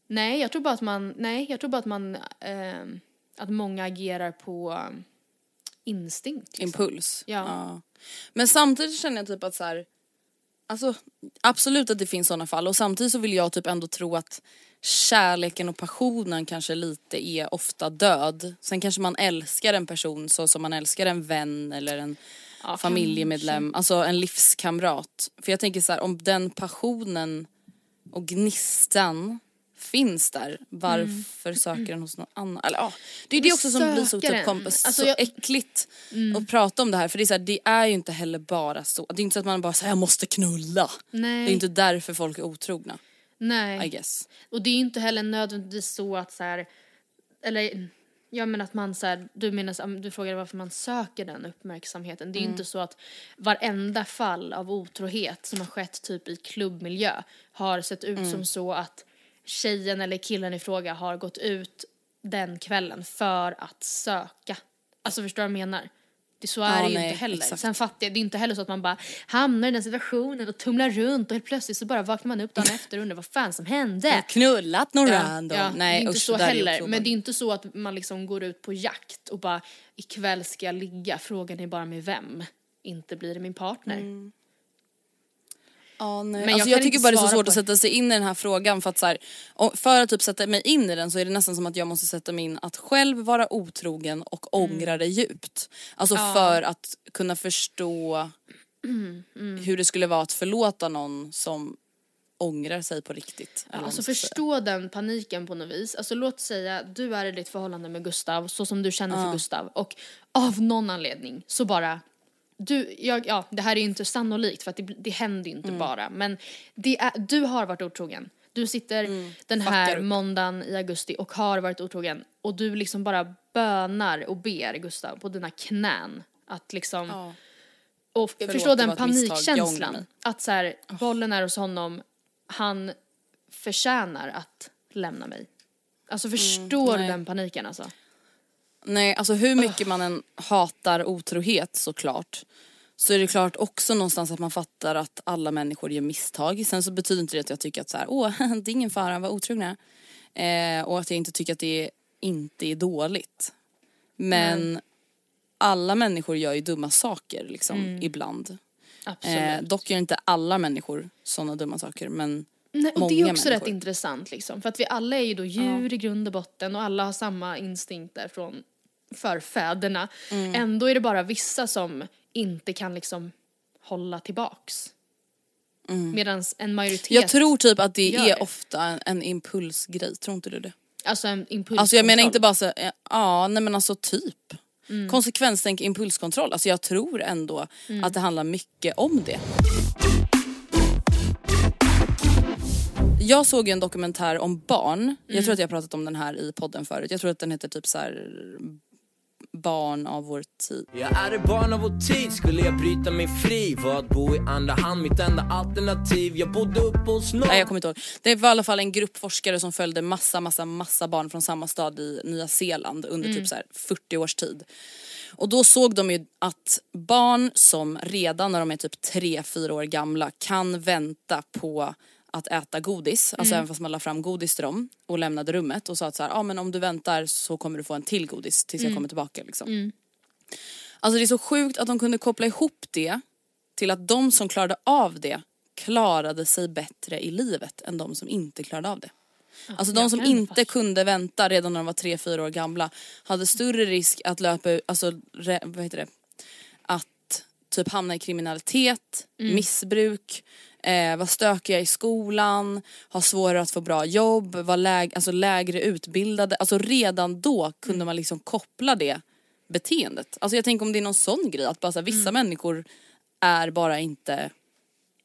nej jag tror bara att man, nej jag tror bara att man, ehm, att många agerar på um, instinkt. Liksom. Impuls. Ja. Men samtidigt känner jag typ att så här, alltså absolut att det finns sådana fall och samtidigt så vill jag typ ändå tro att kärleken och passionen kanske lite är ofta död. Sen kanske man älskar en person så som man älskar en vän eller en Ja, familjemedlem, alltså en livskamrat. För jag tänker så här, om den passionen och gnistan finns där, varför söker den hos någon annan? Eller, ja, det är det Men också som blir så, typ, kompis, Alltså, så jag- äckligt att prata om det här för det är, så här, det är ju inte heller bara så. Det är inte så att man bara säger jag måste knulla. Nej. Det är inte därför folk är otrogna, Nej. I guess. Och det är ju inte heller nödvändigtvis så att så här, eller jag menar att man så här, du menar, du frågade varför man söker den uppmärksamheten. Det är ju inte så att varenda fall av otrohet som har skett typ i klubbmiljö har sett ut som så att tjejen eller killen i fråga har gått ut den kvällen för att söka. Alltså förstår du vad jag menar? Det, så är Ja, det ju nej, inte heller. exakt. Sen fattar jag, det är inte heller så att man bara hamnar i den situationen och tumlar runt och helt plötsligt så bara vaknar man upp dagen efter och undrar vad fan som hände. Knullat någon Ja, random. ja, Nej det är inte usch, så heller. Men det är inte så att man liksom går ut på jakt och bara ikväll ska jag ligga, frågan är bara med vem. Inte blir det min partner. Ja, nej. Men jag alltså, jag, tycker bara det är så svårt att sätta sig in i den här frågan för att så här, för att typ sätta mig in i den så är det nästan som att jag måste sätta mig in att själv vara otrogen och ångra det djupt. Alltså Mm. Ja. för att kunna förstå Mm, hur det skulle vara att förlåta någon som ångrar sig på riktigt. vad Alltså säga. förstå den paniken på något vis. Alltså låt säga, du är i ditt förhållande med Gustav så som du känner för Gustav och av någon anledning så bara du, jag, ja det här är ju inte sannolikt för att det, det händer ju inte Mm. bara men det är, du har varit otrogen. Du sitter den här Mm. Fuckar upp. måndagen i augusti och har varit otrogen och du liksom bara bönar och ber Gustav på dina knän att liksom Ja. och Förlåt, förstå den panikkänslan. Att så här, bollen är hos honom, han förtjänar att lämna mig. Alltså förstår du Mm, nej. den paniken alltså? Nej, alltså hur mycket man än hatar otrohet såklart så är det klart också någonstans att man fattar att alla människor gör misstag. Sen så betyder inte det att jag tycker att så här, åh, det är ingen fara, var otrogna. Eh, och att jag inte tycker att det inte är dåligt. Men alla människor gör ju dumma saker liksom ibland. Absolut. Eh, dock gör inte alla människor sådana dumma saker men Nej, och många det är också människor. rätt intressant liksom. För att vi alla är ju då djur i grund och botten och alla har samma instinkter från för fäderna. Mm. Ändå är det bara vissa som inte kan liksom hålla tillbaks. Medan en majoritet, Mm. Jag tror typ att det är det. ofta en, en impulsgrej, tror inte du det? alltså en impuls Alltså jag menar inte bara så, eh, ja nej men alltså typ. Konsekvenstänk, impulskontroll, alltså jag tror ändå att det handlar mycket om det. Jag såg ju en dokumentär om barn, jag tror att jag har pratat om den här i podden förut, jag tror att den heter typ så här barn av vår tid. Jag är ett barn av vår tid, skulle jag bryta mig fri. Var att bo i andra hand, mitt enda alternativ. Jag bodde uppe hos någon. Nej jag kommer inte ihåg. Det var i alla fall en grupp forskare som följde massa, massa, massa barn från samma stad i Nya Zeeland under typ så här 40 års tid. Och då såg de ju att barn som redan när de är typ 3-4 år gamla kan vänta på att äta godis, alltså även fast man la fram godis till dem och lämnade rummet och sa att så här, ah, men om du väntar så kommer du få en till godis tills jag kommer tillbaka liksom. Alltså det är så sjukt att de kunde koppla ihop det till att de som klarade av det klarade sig bättre i livet än de som inte klarade av det. Alltså de som inte kunde vänta redan när de var 3-4 år gamla hade större risk att löpa alltså re, vad heter det, att typ hamna i kriminalitet, Mm. missbruk, eh, vara stökiga i skolan, ha svårare att få bra jobb, vara läg, alltså lägre utbildade. Alltså redan då kunde Mm. man liksom koppla det beteendet. Alltså jag tänker om det är någon sån grej att bara så här, vissa Mm. människor är bara inte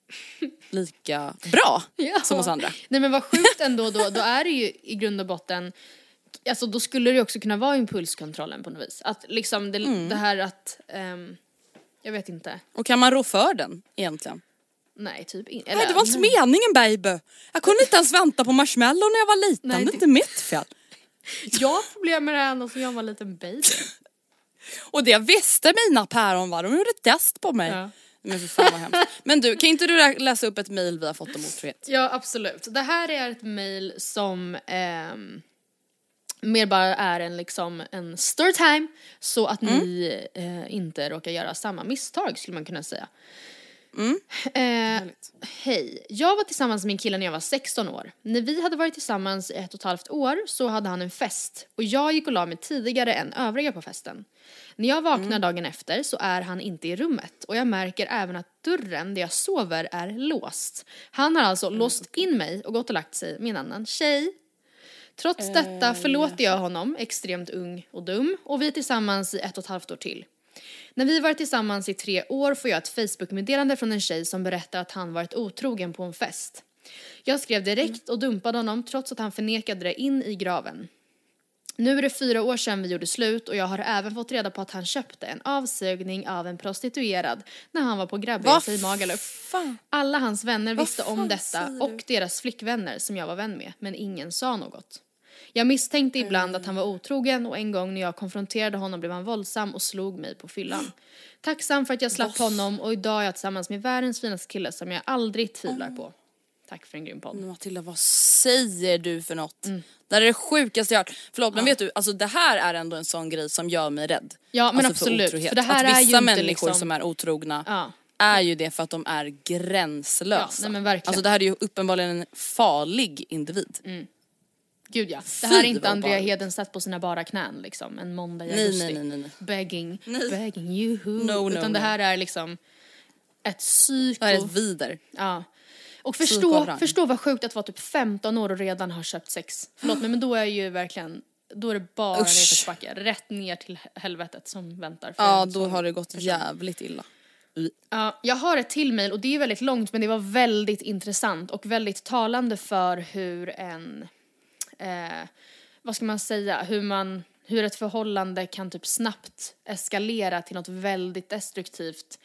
lika bra Ja. som oss andra. Nej men vad sjukt ändå då, då är det ju i grund och botten Alltså då skulle det ju också kunna vara impulskontrollen på något vis. Att liksom det, Mm. det här att, ehm, jag vet inte, Och kan man rå för den egentligen? Nej typ inte. Nej det var inte meningen baby. Jag kunde inte ens vänta på marshmallow när jag var liten, Nej, det är inte mitt fel. Jag har problem med det ända sedan jag var en liten baby. Och det visste mina päron va, de gjorde test på mig. Ja. Men för fan vad hemskt. Men du, kan inte du lä- läsa upp ett mail vi har fått om otrohet? Ja absolut. Det här är ett mail som ehm, mer bara är en liksom en storytime så att ni eh, inte råkar göra samma misstag skulle man kunna säga. Eh, Hej, jag var tillsammans med min kille när jag var 16 år. När vi hade varit tillsammans i ett och ett halvt år så hade han en fest och jag gick och la mig tidigare än övriga på festen. När jag vaknar dagen efter så är han inte i rummet och jag märker även att dörren där jag sover är låst. Han har alltså låst in mig och gått och lagt sig med en annan tjej. Trots detta förlåter jag honom, extremt ung och dum, och vi är tillsammans i ett och ett halvt år till. När vi varit tillsammans i tre år får jag ett Facebook-meddelande från en tjej som berättar att han varit otrogen på en fest. Jag skrev direkt och dumpade honom trots att han förnekade det in i graven. Nu är det fyra år sedan vi gjorde slut och jag har även fått reda på att han köpte en avsugning av en prostituerad när han var på grabbresa i Magaluf. fan? Alla hans vänner visste om detta och deras flickvänner som jag var vän med, men ingen sa något. Jag misstänkte ibland att han var otrogen och en gång när jag konfronterade honom blev han våldsam och slog mig på fyllan. Tacksam för att jag slapp honom och idag är jag tillsammans med världens finaste kille som jag aldrig tvivlar på. Tack för en grym podd. Men Matilda vad säger du för något? Mm. Det här är det sjukaste jag hört. Förlåt men vet du, alltså det här är ändå en sån grej som gör mig rädd. Ja, men alltså absolut, otrohet. för det här att är ju vissa människor liksom- som är otrogna Ja. är ju det för att de är gränslösa. Ja, nej, men verkligen. Alltså det här är ju uppenbarligen en farlig individ. Gud ja. Det här är inte Andrea. Hedenstedt på sina bara knän liksom en måndag i Nej, nej, nej, nej. Begging, begging you No, no, Utan det här är liksom ett psyko. Det här är ett vider. Ja. Och förstå, förstå vad sjukt att vara typ 15 år och redan ha köpt sex. Förlåt mig men då är ju verkligen, då är det bara nedförsbacke. Rätt ner till helvetet som väntar. för Ja då har det gått person. jävligt illa. Ja, jag har ett till mejl och det är väldigt långt men det var väldigt intressant och väldigt talande för hur en, eh, vad ska man säga, hur man, hur ett förhållande kan typ snabbt eskalera till något väldigt destruktivt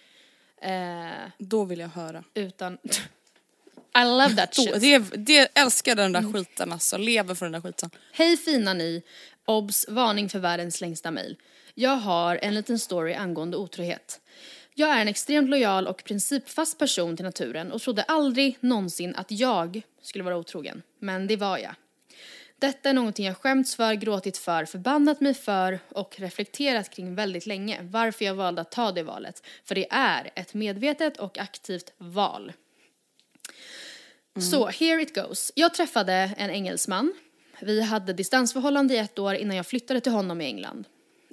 eh, Då vill jag höra. utan I love that Då, shit. det, det älskar den där skiten alltså, lever för den där skiten. Hej fina ni! Obs! Varning för världens längsta mejl. Jag har en liten story angående otrohet. Jag är en extremt lojal och principfast person till naturen och trodde aldrig någonsin att jag skulle vara otrogen. Men det var jag. Detta är någonting jag skämts för, gråtit för, förbannat mig för och reflekterat kring väldigt länge varför jag valde att ta det valet. För det är ett medvetet och aktivt val. Så, here it goes. Jag träffade en engelsman. Vi hade distansförhållande i ett år innan jag flyttade till honom i England.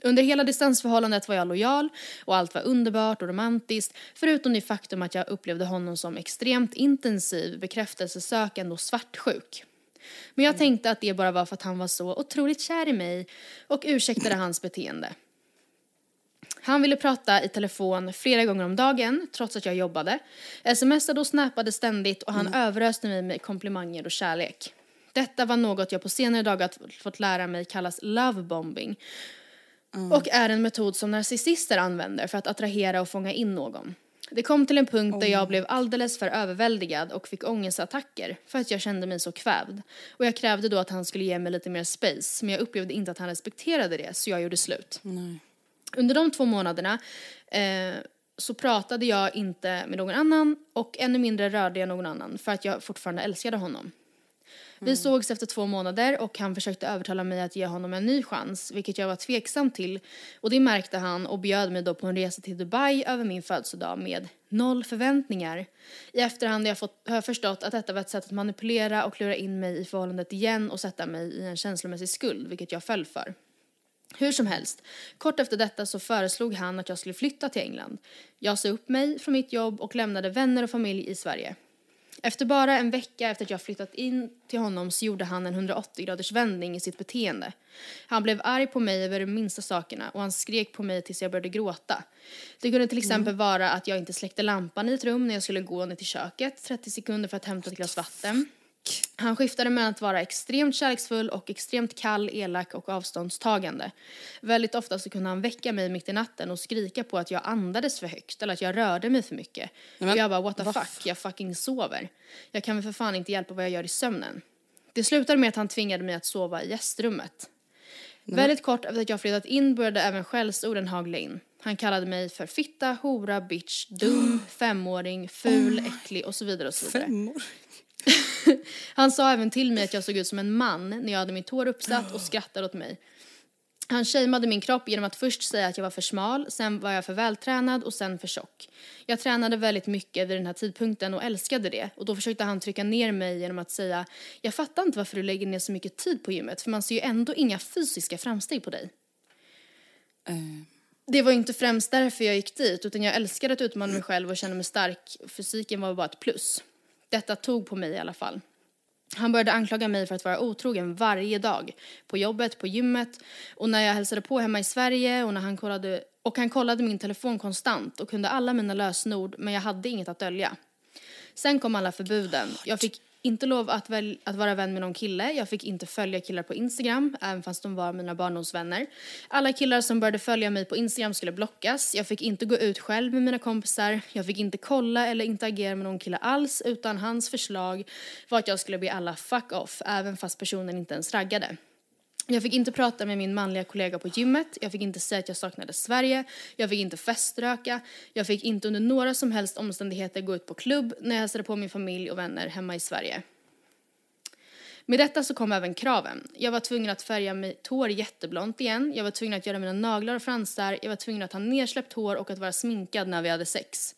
Under hela distansförhållandet var jag lojal och allt var underbart och romantiskt förutom det faktum att jag upplevde honom som extremt intensiv, bekräftelsesökande och svartsjuk. Men jag tänkte att det bara var för att han var så otroligt kär i mig och ursäktade hans beteende. Han ville prata i telefon flera gånger om dagen trots att jag jobbade. Smsade och snappade ständigt och han överöste mig med komplimanger och kärlek. Detta var något jag på senare dagar fått lära mig kallas lovebombing och är en metod som narcissister använder för att attrahera och fånga in någon. Det kom till en punkt där jag blev alldeles för överväldigad och fick ångestattacker för att jag kände mig så kvävd. Och jag krävde då att han skulle ge mig lite mer space men jag upplevde inte att han respekterade det så jag gjorde slut. Under de två månaderna eh, så pratade jag inte med någon annan och ännu mindre rörde jag någon annan för att jag fortfarande älskade honom. Vi sågs efter två månader och han försökte övertala mig att ge honom en ny chans, vilket jag var tveksam till. Och det märkte han och bjöd mig då på en resa till Dubai över min födelsedag med noll förväntningar. I efterhand har jag, fått, har jag förstått att detta var ett sätt att manipulera och klura in mig i förhållandet igen och sätta mig i en känslomässig skuld, vilket jag föll för. Hur som helst, kort efter detta så föreslog han att jag skulle flytta till England. Jag sa upp mig från mitt jobb och lämnade vänner och familj i Sverige. Efter bara en vecka efter att jag flyttat in till honom så gjorde han en 180 graders vändning i sitt beteende. Han blev arg på mig över de minsta sakerna och han skrek på mig tills jag började gråta. Det kunde till exempel vara att jag inte släckte lampan i ett rum när jag skulle gå ner till köket 30 sekunder för att hämta ett glas vatten. Han skiftade mellan att vara extremt kärleksfull och extremt kall, elak och avståndstagande. Väldigt ofta så kunde han väcka mig mitt i natten och skrika på att jag andades för högt eller att jag rörde mig för mycket. och jag bara what the fuck, jag fucking sover. Jag kan väl för fan inte hjälpa vad jag gör i sömnen. Det slutade med att han tvingade mig att sova i gästrummet. Väldigt kort efter att jag flyttat in började även skällsorden hagla in. Han kallade mig för fitta, hora, bitch, dum, femåring, ful, äcklig och så vidare och så vidare. Femmor. Han sa även till mig att jag såg ut som en man när jag hade mitt hår uppsatt och skrattade åt mig. Han shameade min kropp genom att först säga att jag var för smal, sen var jag för vältränad och sen för tjock. Jag tränade väldigt mycket vid den här tidpunkten och älskade det och då försökte han trycka ner mig genom att säga jag fattar inte varför du lägger ner så mycket tid på gymmet för man ser ju ändå inga fysiska framsteg på dig. Det var inte främst därför jag gick dit utan jag älskade att utmana mig själv och känna mig stark. Fysiken var bara ett plus. Detta tog på mig i alla fall. Han började anklaga mig för att vara otrogen varje dag. På jobbet, på gymmet och när jag hälsade på hemma i Sverige och när han kollade, och han kollade min telefon konstant och kunde alla mina lösenord men jag hade inget att dölja. Sen kom alla förbuden. Jag fick inte lov att, väl, att vara vän med någon kille. Jag fick inte följa killar på Instagram, även fast de var mina barndomsvänner. Alla killar som började följa mig på Instagram skulle blockas. Jag fick inte gå ut själv med mina kompisar. Jag fick inte kolla eller interagera med någon kille alls, utan hans förslag var att jag skulle be alla fuck off, även fast personen inte ens raggade. Jag fick inte prata med min manliga kollega på gymmet, jag fick inte säga att jag saknade Sverige, jag fick inte feströka, jag fick inte under några som helst omständigheter gå ut på klubb när jag hälsade på min familj och vänner hemma i Sverige. Med detta så kom även kraven. Jag var tvungen att färga mitt hår jätteblont igen, jag var tvungen att göra mina naglar och fransar, jag var tvungen att ha nersläppt hår och att vara sminkad när vi hade sex.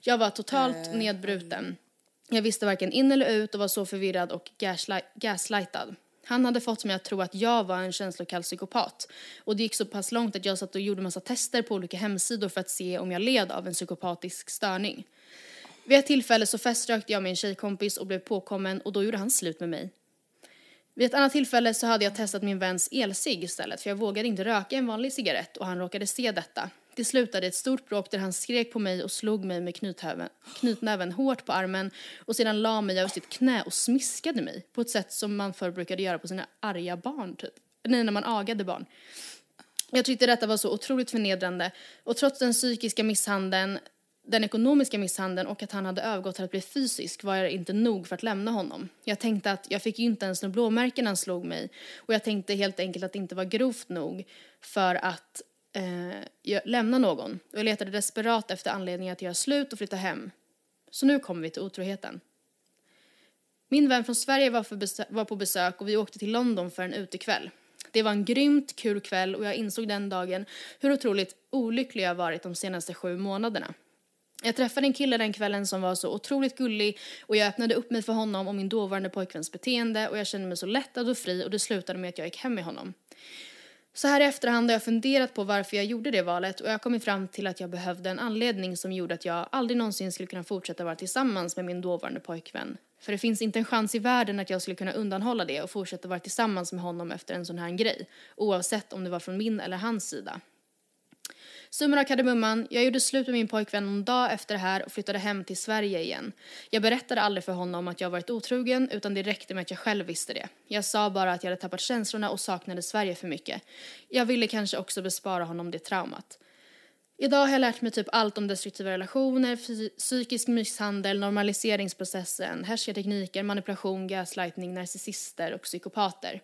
Jag var totalt nedbruten. Jag visste varken in eller ut och var så förvirrad och gaslight- gaslightad. Han hade fått mig att tro att jag var en känslokall psykopat. Och det gick så pass långt att jag satt och gjorde massa tester på olika hemsidor för att se om jag led av en psykopatisk störning. Vid ett tillfälle så feströkte jag med en tjejkompis och blev påkommen och då gjorde han slut med mig. Vid ett annat tillfälle så hade jag testat min väns elcigg istället för jag vågade inte röka en vanlig cigarett och han råkade se detta. Det slutade i ett stort bråk där han skrek på mig och slog mig med knythäven, knytnäven hårt på armen och sedan la mig över sitt knä och smiskade mig på ett sätt som man förr brukade göra på sina arga barn typ. Nej, när man agade barn. Jag tyckte detta var så otroligt förnedrande och trots den psykiska misshandeln, den ekonomiska misshandeln och att han hade övergått till att bli fysisk var jag inte nog för att lämna honom. Jag tänkte att jag fick ju inte ens några blåmärken när han slog mig och jag tänkte helt enkelt att det inte var grovt nog för att eh, lämna någon och jag letade desperat efter anledningar att göra slut och flytta hem. Så nu kommer vi till otroheten. Min vän från Sverige var, för besö- var på besök och vi åkte till London för en utekväll. Det var en grymt kul kväll och jag insåg den dagen hur otroligt olycklig jag varit de senaste sju månaderna. Jag träffade en kille den kvällen som var så otroligt gullig och jag öppnade upp mig för honom och min dåvarande pojkväns beteende och jag kände mig så lättad och fri och det slutade med att jag gick hem med honom. Så här i efterhand har jag funderat på varför jag gjorde det valet och jag har kommit fram till att jag behövde en anledning som gjorde att jag aldrig någonsin skulle kunna fortsätta vara tillsammans med min dåvarande pojkvän. För det finns inte en chans i världen att jag skulle kunna undanhålla det och fortsätta vara tillsammans med honom efter en sån här grej, oavsett om det var från min eller hans sida. Summan av kardemumman, jag gjorde slut med min pojkvän någon dag efter det här och flyttade hem till Sverige igen. Jag berättade aldrig för honom att jag varit otrogen utan det räckte med att jag själv visste det. Jag sa bara att jag hade tappat känslorna och saknade Sverige för mycket. Jag ville kanske också bespara honom det traumat. Idag har jag lärt mig typ allt om destruktiva relationer, psykisk misshandel, normaliseringsprocessen, härskartekniker, manipulation, gaslightning, narcissister och psykopater.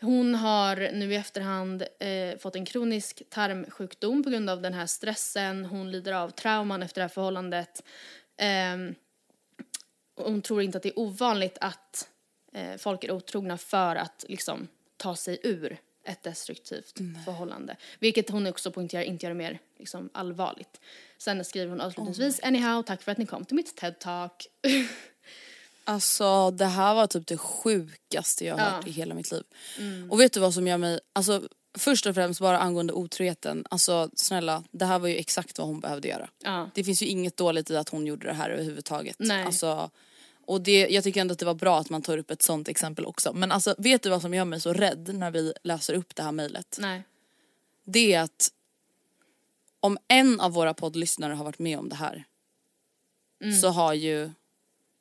Hon har nu i efterhand eh, fått en kronisk tarmsjukdom på grund av den här stressen. Hon lider av trauman efter det här förhållandet. Och hon tror inte att det är ovanligt att eh, folk är otrogna för att liksom ta sig ur ett destruktivt förhållande. Vilket hon också poängterar inte gör det mer liksom, allvarligt. Sen skriver hon avslutningsvis, anyhow, tack för att ni kom till mitt TED-talk. Alltså det här var typ det sjukaste jag har Ja. hört i hela mitt liv. Och vet du vad som gör mig, alltså först och främst bara angående otroheten, alltså snälla det här var ju exakt vad hon behövde göra. ja. Det finns ju inget dåligt i att hon gjorde det här överhuvudtaget. Nej. Alltså, och det, jag tycker ändå att det var bra att man tar upp ett sånt exempel också. Men alltså vet du vad som gör mig så rädd när vi läser upp det här mejlet? Det är att om en av våra poddlyssnare har varit med om det här Mm. så har ju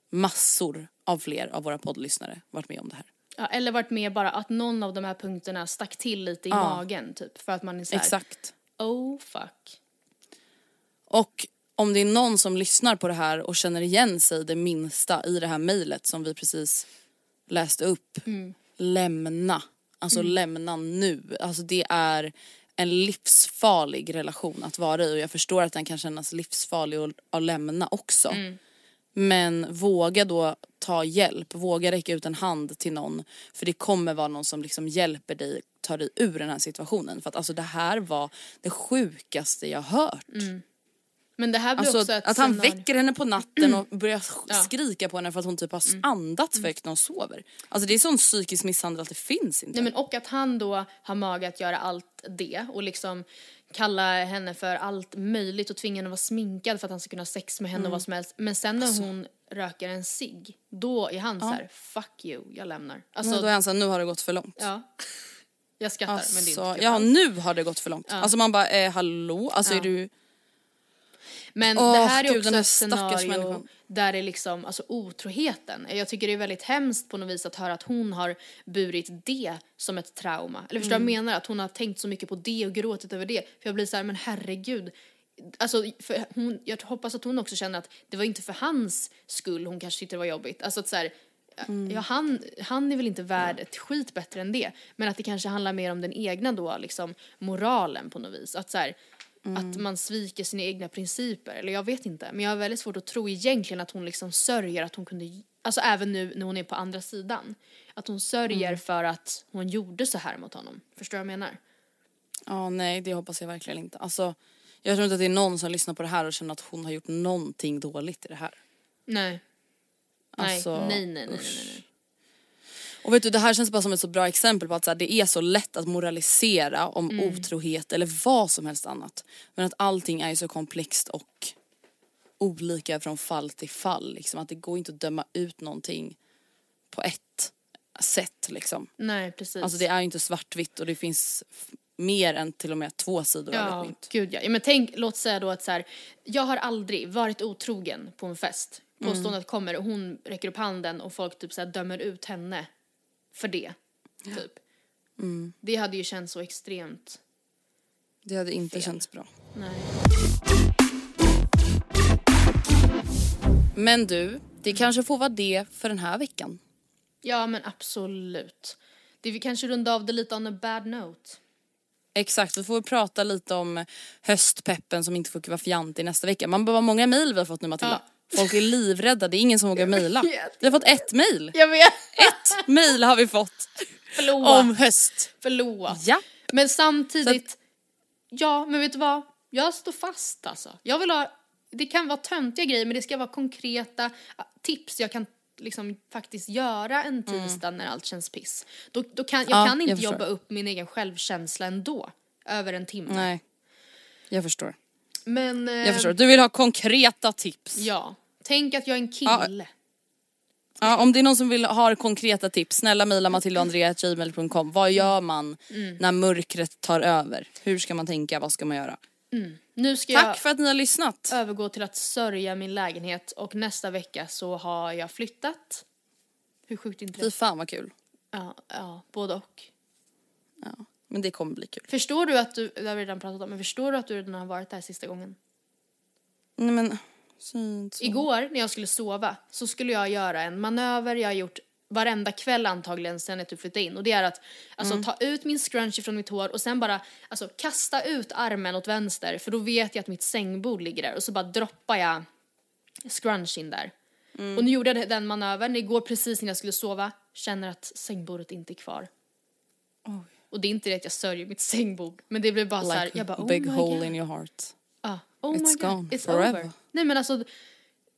massor av fler av våra poddlyssnare varit med om det här. Ja, eller varit med bara att någon av de här punkterna stack till lite i Ja. magen typ. För att man är såhär, Exakt. oh fuck. Och om det är någon som lyssnar på det här och känner igen sig det minsta i det här mejlet som vi precis läste upp. Lämna. Alltså lämna nu. Alltså det är en livsfarlig relation att vara i och jag förstår att den kan kännas livsfarlig att, att lämna också. Men våga då ta hjälp, våga räcka ut en hand till någon för det kommer vara någon som liksom hjälper dig ta dig ur den här situationen. För att alltså det här var det sjukaste jag hört. Men det här blir Alltså också ett att han scenario- väcker henne på natten och börjar Ja. Mm. skrika på henne för att hon typ har andats för högt när hon sover. Alltså det är sån psykisk misshandel att det finns inte. Nej, men och att han då har mage att göra allt det och liksom kalla henne för allt möjligt och tvinga henne att vara sminkad för att han ska kunna ha sex med henne Mm. och vad som helst. Men sen när Alltså. hon röker en cigg, då är han så här: fuck you, jag lämnar. Alltså, Så då är han såhär, nu har det gått för långt. ja. Jag skrattar men det är Alltså, inte kul ja nu har det gått för långt. Alltså man bara, eh, hallå? Alltså Ja. är du... Men Åh, det här är gud, också här ett scenario där det liksom, alltså otroheten. Jag tycker det är väldigt hemskt på något vis att höra att hon har burit det som ett trauma. Eller förstår vad jag Mm. menar? Att hon har tänkt så mycket på det och gråtit över det. För jag blir så här, men herregud. Alltså, hon, jag hoppas att hon också känner att det var inte för hans skull hon kanske tyckte det var jobbigt. Alltså att så här, Mm. Ja, han, han är väl inte värd ett skit bättre än det. Men att det kanske handlar mer om den egna då, liksom moralen på något vis. Att så här, Mm. att man sviker sina egna principer. Eller jag vet inte. Men jag har väldigt svårt att tro egentligen att hon liksom sörjer att hon kunde, alltså även nu när hon är på andra sidan. Att hon sörjer Mm. för att hon gjorde så här mot honom. Förstår du vad jag menar? Ja nej det hoppas jag verkligen inte. Alltså, jag tror inte att det är någon som lyssnar på det här och känner att hon har gjort någonting dåligt i det här. Nej. Alltså, nej, nej, nej, nej, nej. Och vet du det här känns bara som ett så bra exempel på att så här, det är så lätt att moralisera om Mm. otrohet eller vad som helst annat. Men att allting är ju så komplext och olika från fall till fall. Liksom. Att det går inte att döma ut någonting på ett sätt liksom. Nej, precis. Alltså det är ju inte svartvitt och det finns mer än till och med två sidor av Ja, ett mynt. gud ja. ja. Men tänk, låt säga då att så här, jag har aldrig varit otrogen på en fest. Mm. Påståendet kommer och hon räcker upp handen och folk typ så här dömer ut henne för det. Typ. Mm. Det hade ju känts så extremt, Det hade inte Fel. känts bra. nej. Men du, det kanske får vara det för den här veckan. Ja men absolut. Det vi kanske runda av det lite on a bad note. Exakt, vi får prata lite om höstpeppen som inte får vara fjantig nästa vecka. Man behöver många mejl vi har fått nu Matilda. Folk är livrädda, det är ingen som vågar mejla. Vi har fått ett mejl. Jag vet! Ett mejl har vi fått Förlåt. om höst. Förlåt. Ja. Men samtidigt, ja men vet du vad? Jag står fast alltså. Jag vill ha, det kan vara töntiga grejer men det ska vara konkreta tips jag kan liksom faktiskt göra en tisdag när allt känns piss. Då, då kan, jag Mm. Ja, kan inte jag jobba upp min egen självkänsla ändå. Över en timme. Nej. Jag förstår. Men... eh, Jag förstår. Du vill ha konkreta tips. Ja. Tänk att jag är en kille. Ja, om det är någon som vill ha konkreta tips, snälla mejla matildaandrea.gmail.com. Vad gör man Mm. när mörkret tar över? Hur ska man tänka? Vad ska man göra? Nu ska Tack jag för att ni har lyssnat. övergå till att sörja min lägenhet och nästa vecka så har jag flyttat. Hur sjukt inte Fy det? fan vad kul. Ja, ja, både och. Men det kommer bli kul. Förstår du att du, det har vi redan pratat om, men förstår du att du redan har varit där sista gången? Nej men, synt så. Igår när jag skulle sova så skulle jag göra en manöver jag har gjort varenda kväll antagligen sen jag typ flyttade in och det är att alltså ta ut min scrunchie från mitt hår och sen bara alltså kasta ut armen åt vänster för då vet jag att mitt sängbord ligger där och så bara droppar jag scrunchien där. Och nu gjorde jag den manövern igår precis innan jag skulle sova, känner att sängbordet inte är kvar. Och det är inte det att jag sörjer mitt sängbord men det blev bara så här, Like jag bara oh big my hole God. in your heart. Ah, oh It's my god, gone it's forever. over. Nej men alltså,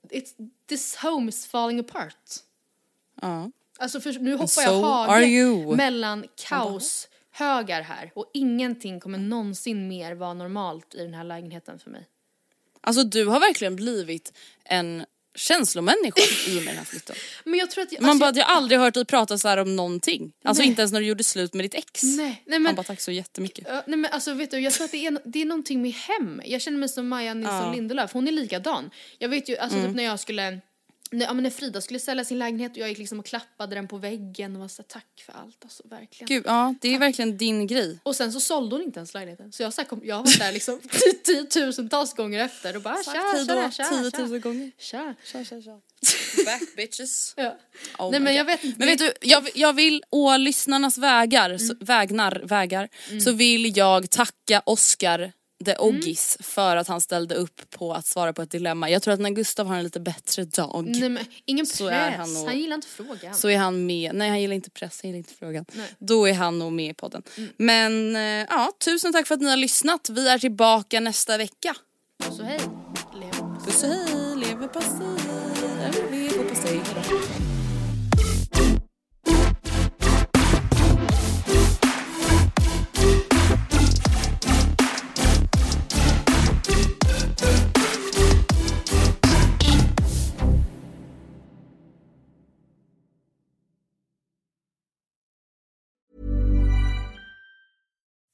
it's, this home is falling apart. Ja. Alltså för nu hoppar so jag hage mellan kaoshögar här och ingenting kommer någonsin mer vara normalt i den här lägenheten för mig. Alltså du har verkligen blivit en känslomänniska i och med den här flytten. Men jag tror att jag, Man alltså, bara, jag har aldrig hört dig prata så här om någonting. Alltså Nej. inte ens när du gjorde slut med ditt ex. Nej, nej men, bara, tack så jättemycket. Ja, nej men alltså vet du, jag tror att det är, det är någonting med hem. Jag känner mig som Maja Nilsson Lindelöf, hon är likadan. Jag vet ju, alltså Mm. typ när jag skulle, när, ja, men när Frida skulle sälja sin lägenhet och jag gick liksom och klappade den på väggen och var så här, tack för allt alltså verkligen. Gud, ja det är verkligen din grej. Och sen så sålde hon inte ens lägenheten. Så jag, så här, kom, jag har varit där liksom tiotusentals gånger efter och bara tja, hej då, tja, tja, 10 000 tja. gånger. Tja. Back bitches. Ja. Oh Nej men jag vet inte. Men vet du, jag, jag vill å lyssnarnas vägar, så, vägnar, vägar, så vill jag tacka Oscar the Oggis för att han ställde upp på att svara på ett dilemma. Jag tror att när Gustav har en lite bättre dag Nej men ingen press. han, han nog- gillar inte frågan. så är han med, nej han gillar inte press, han gillar inte frågan. Då är han nog med i podden. Men eh, ja, tusen tack för att ni har lyssnat. Vi är tillbaka nästa vecka. Så hej. Lev. Puss och hej, leverpastej. Leverpastej.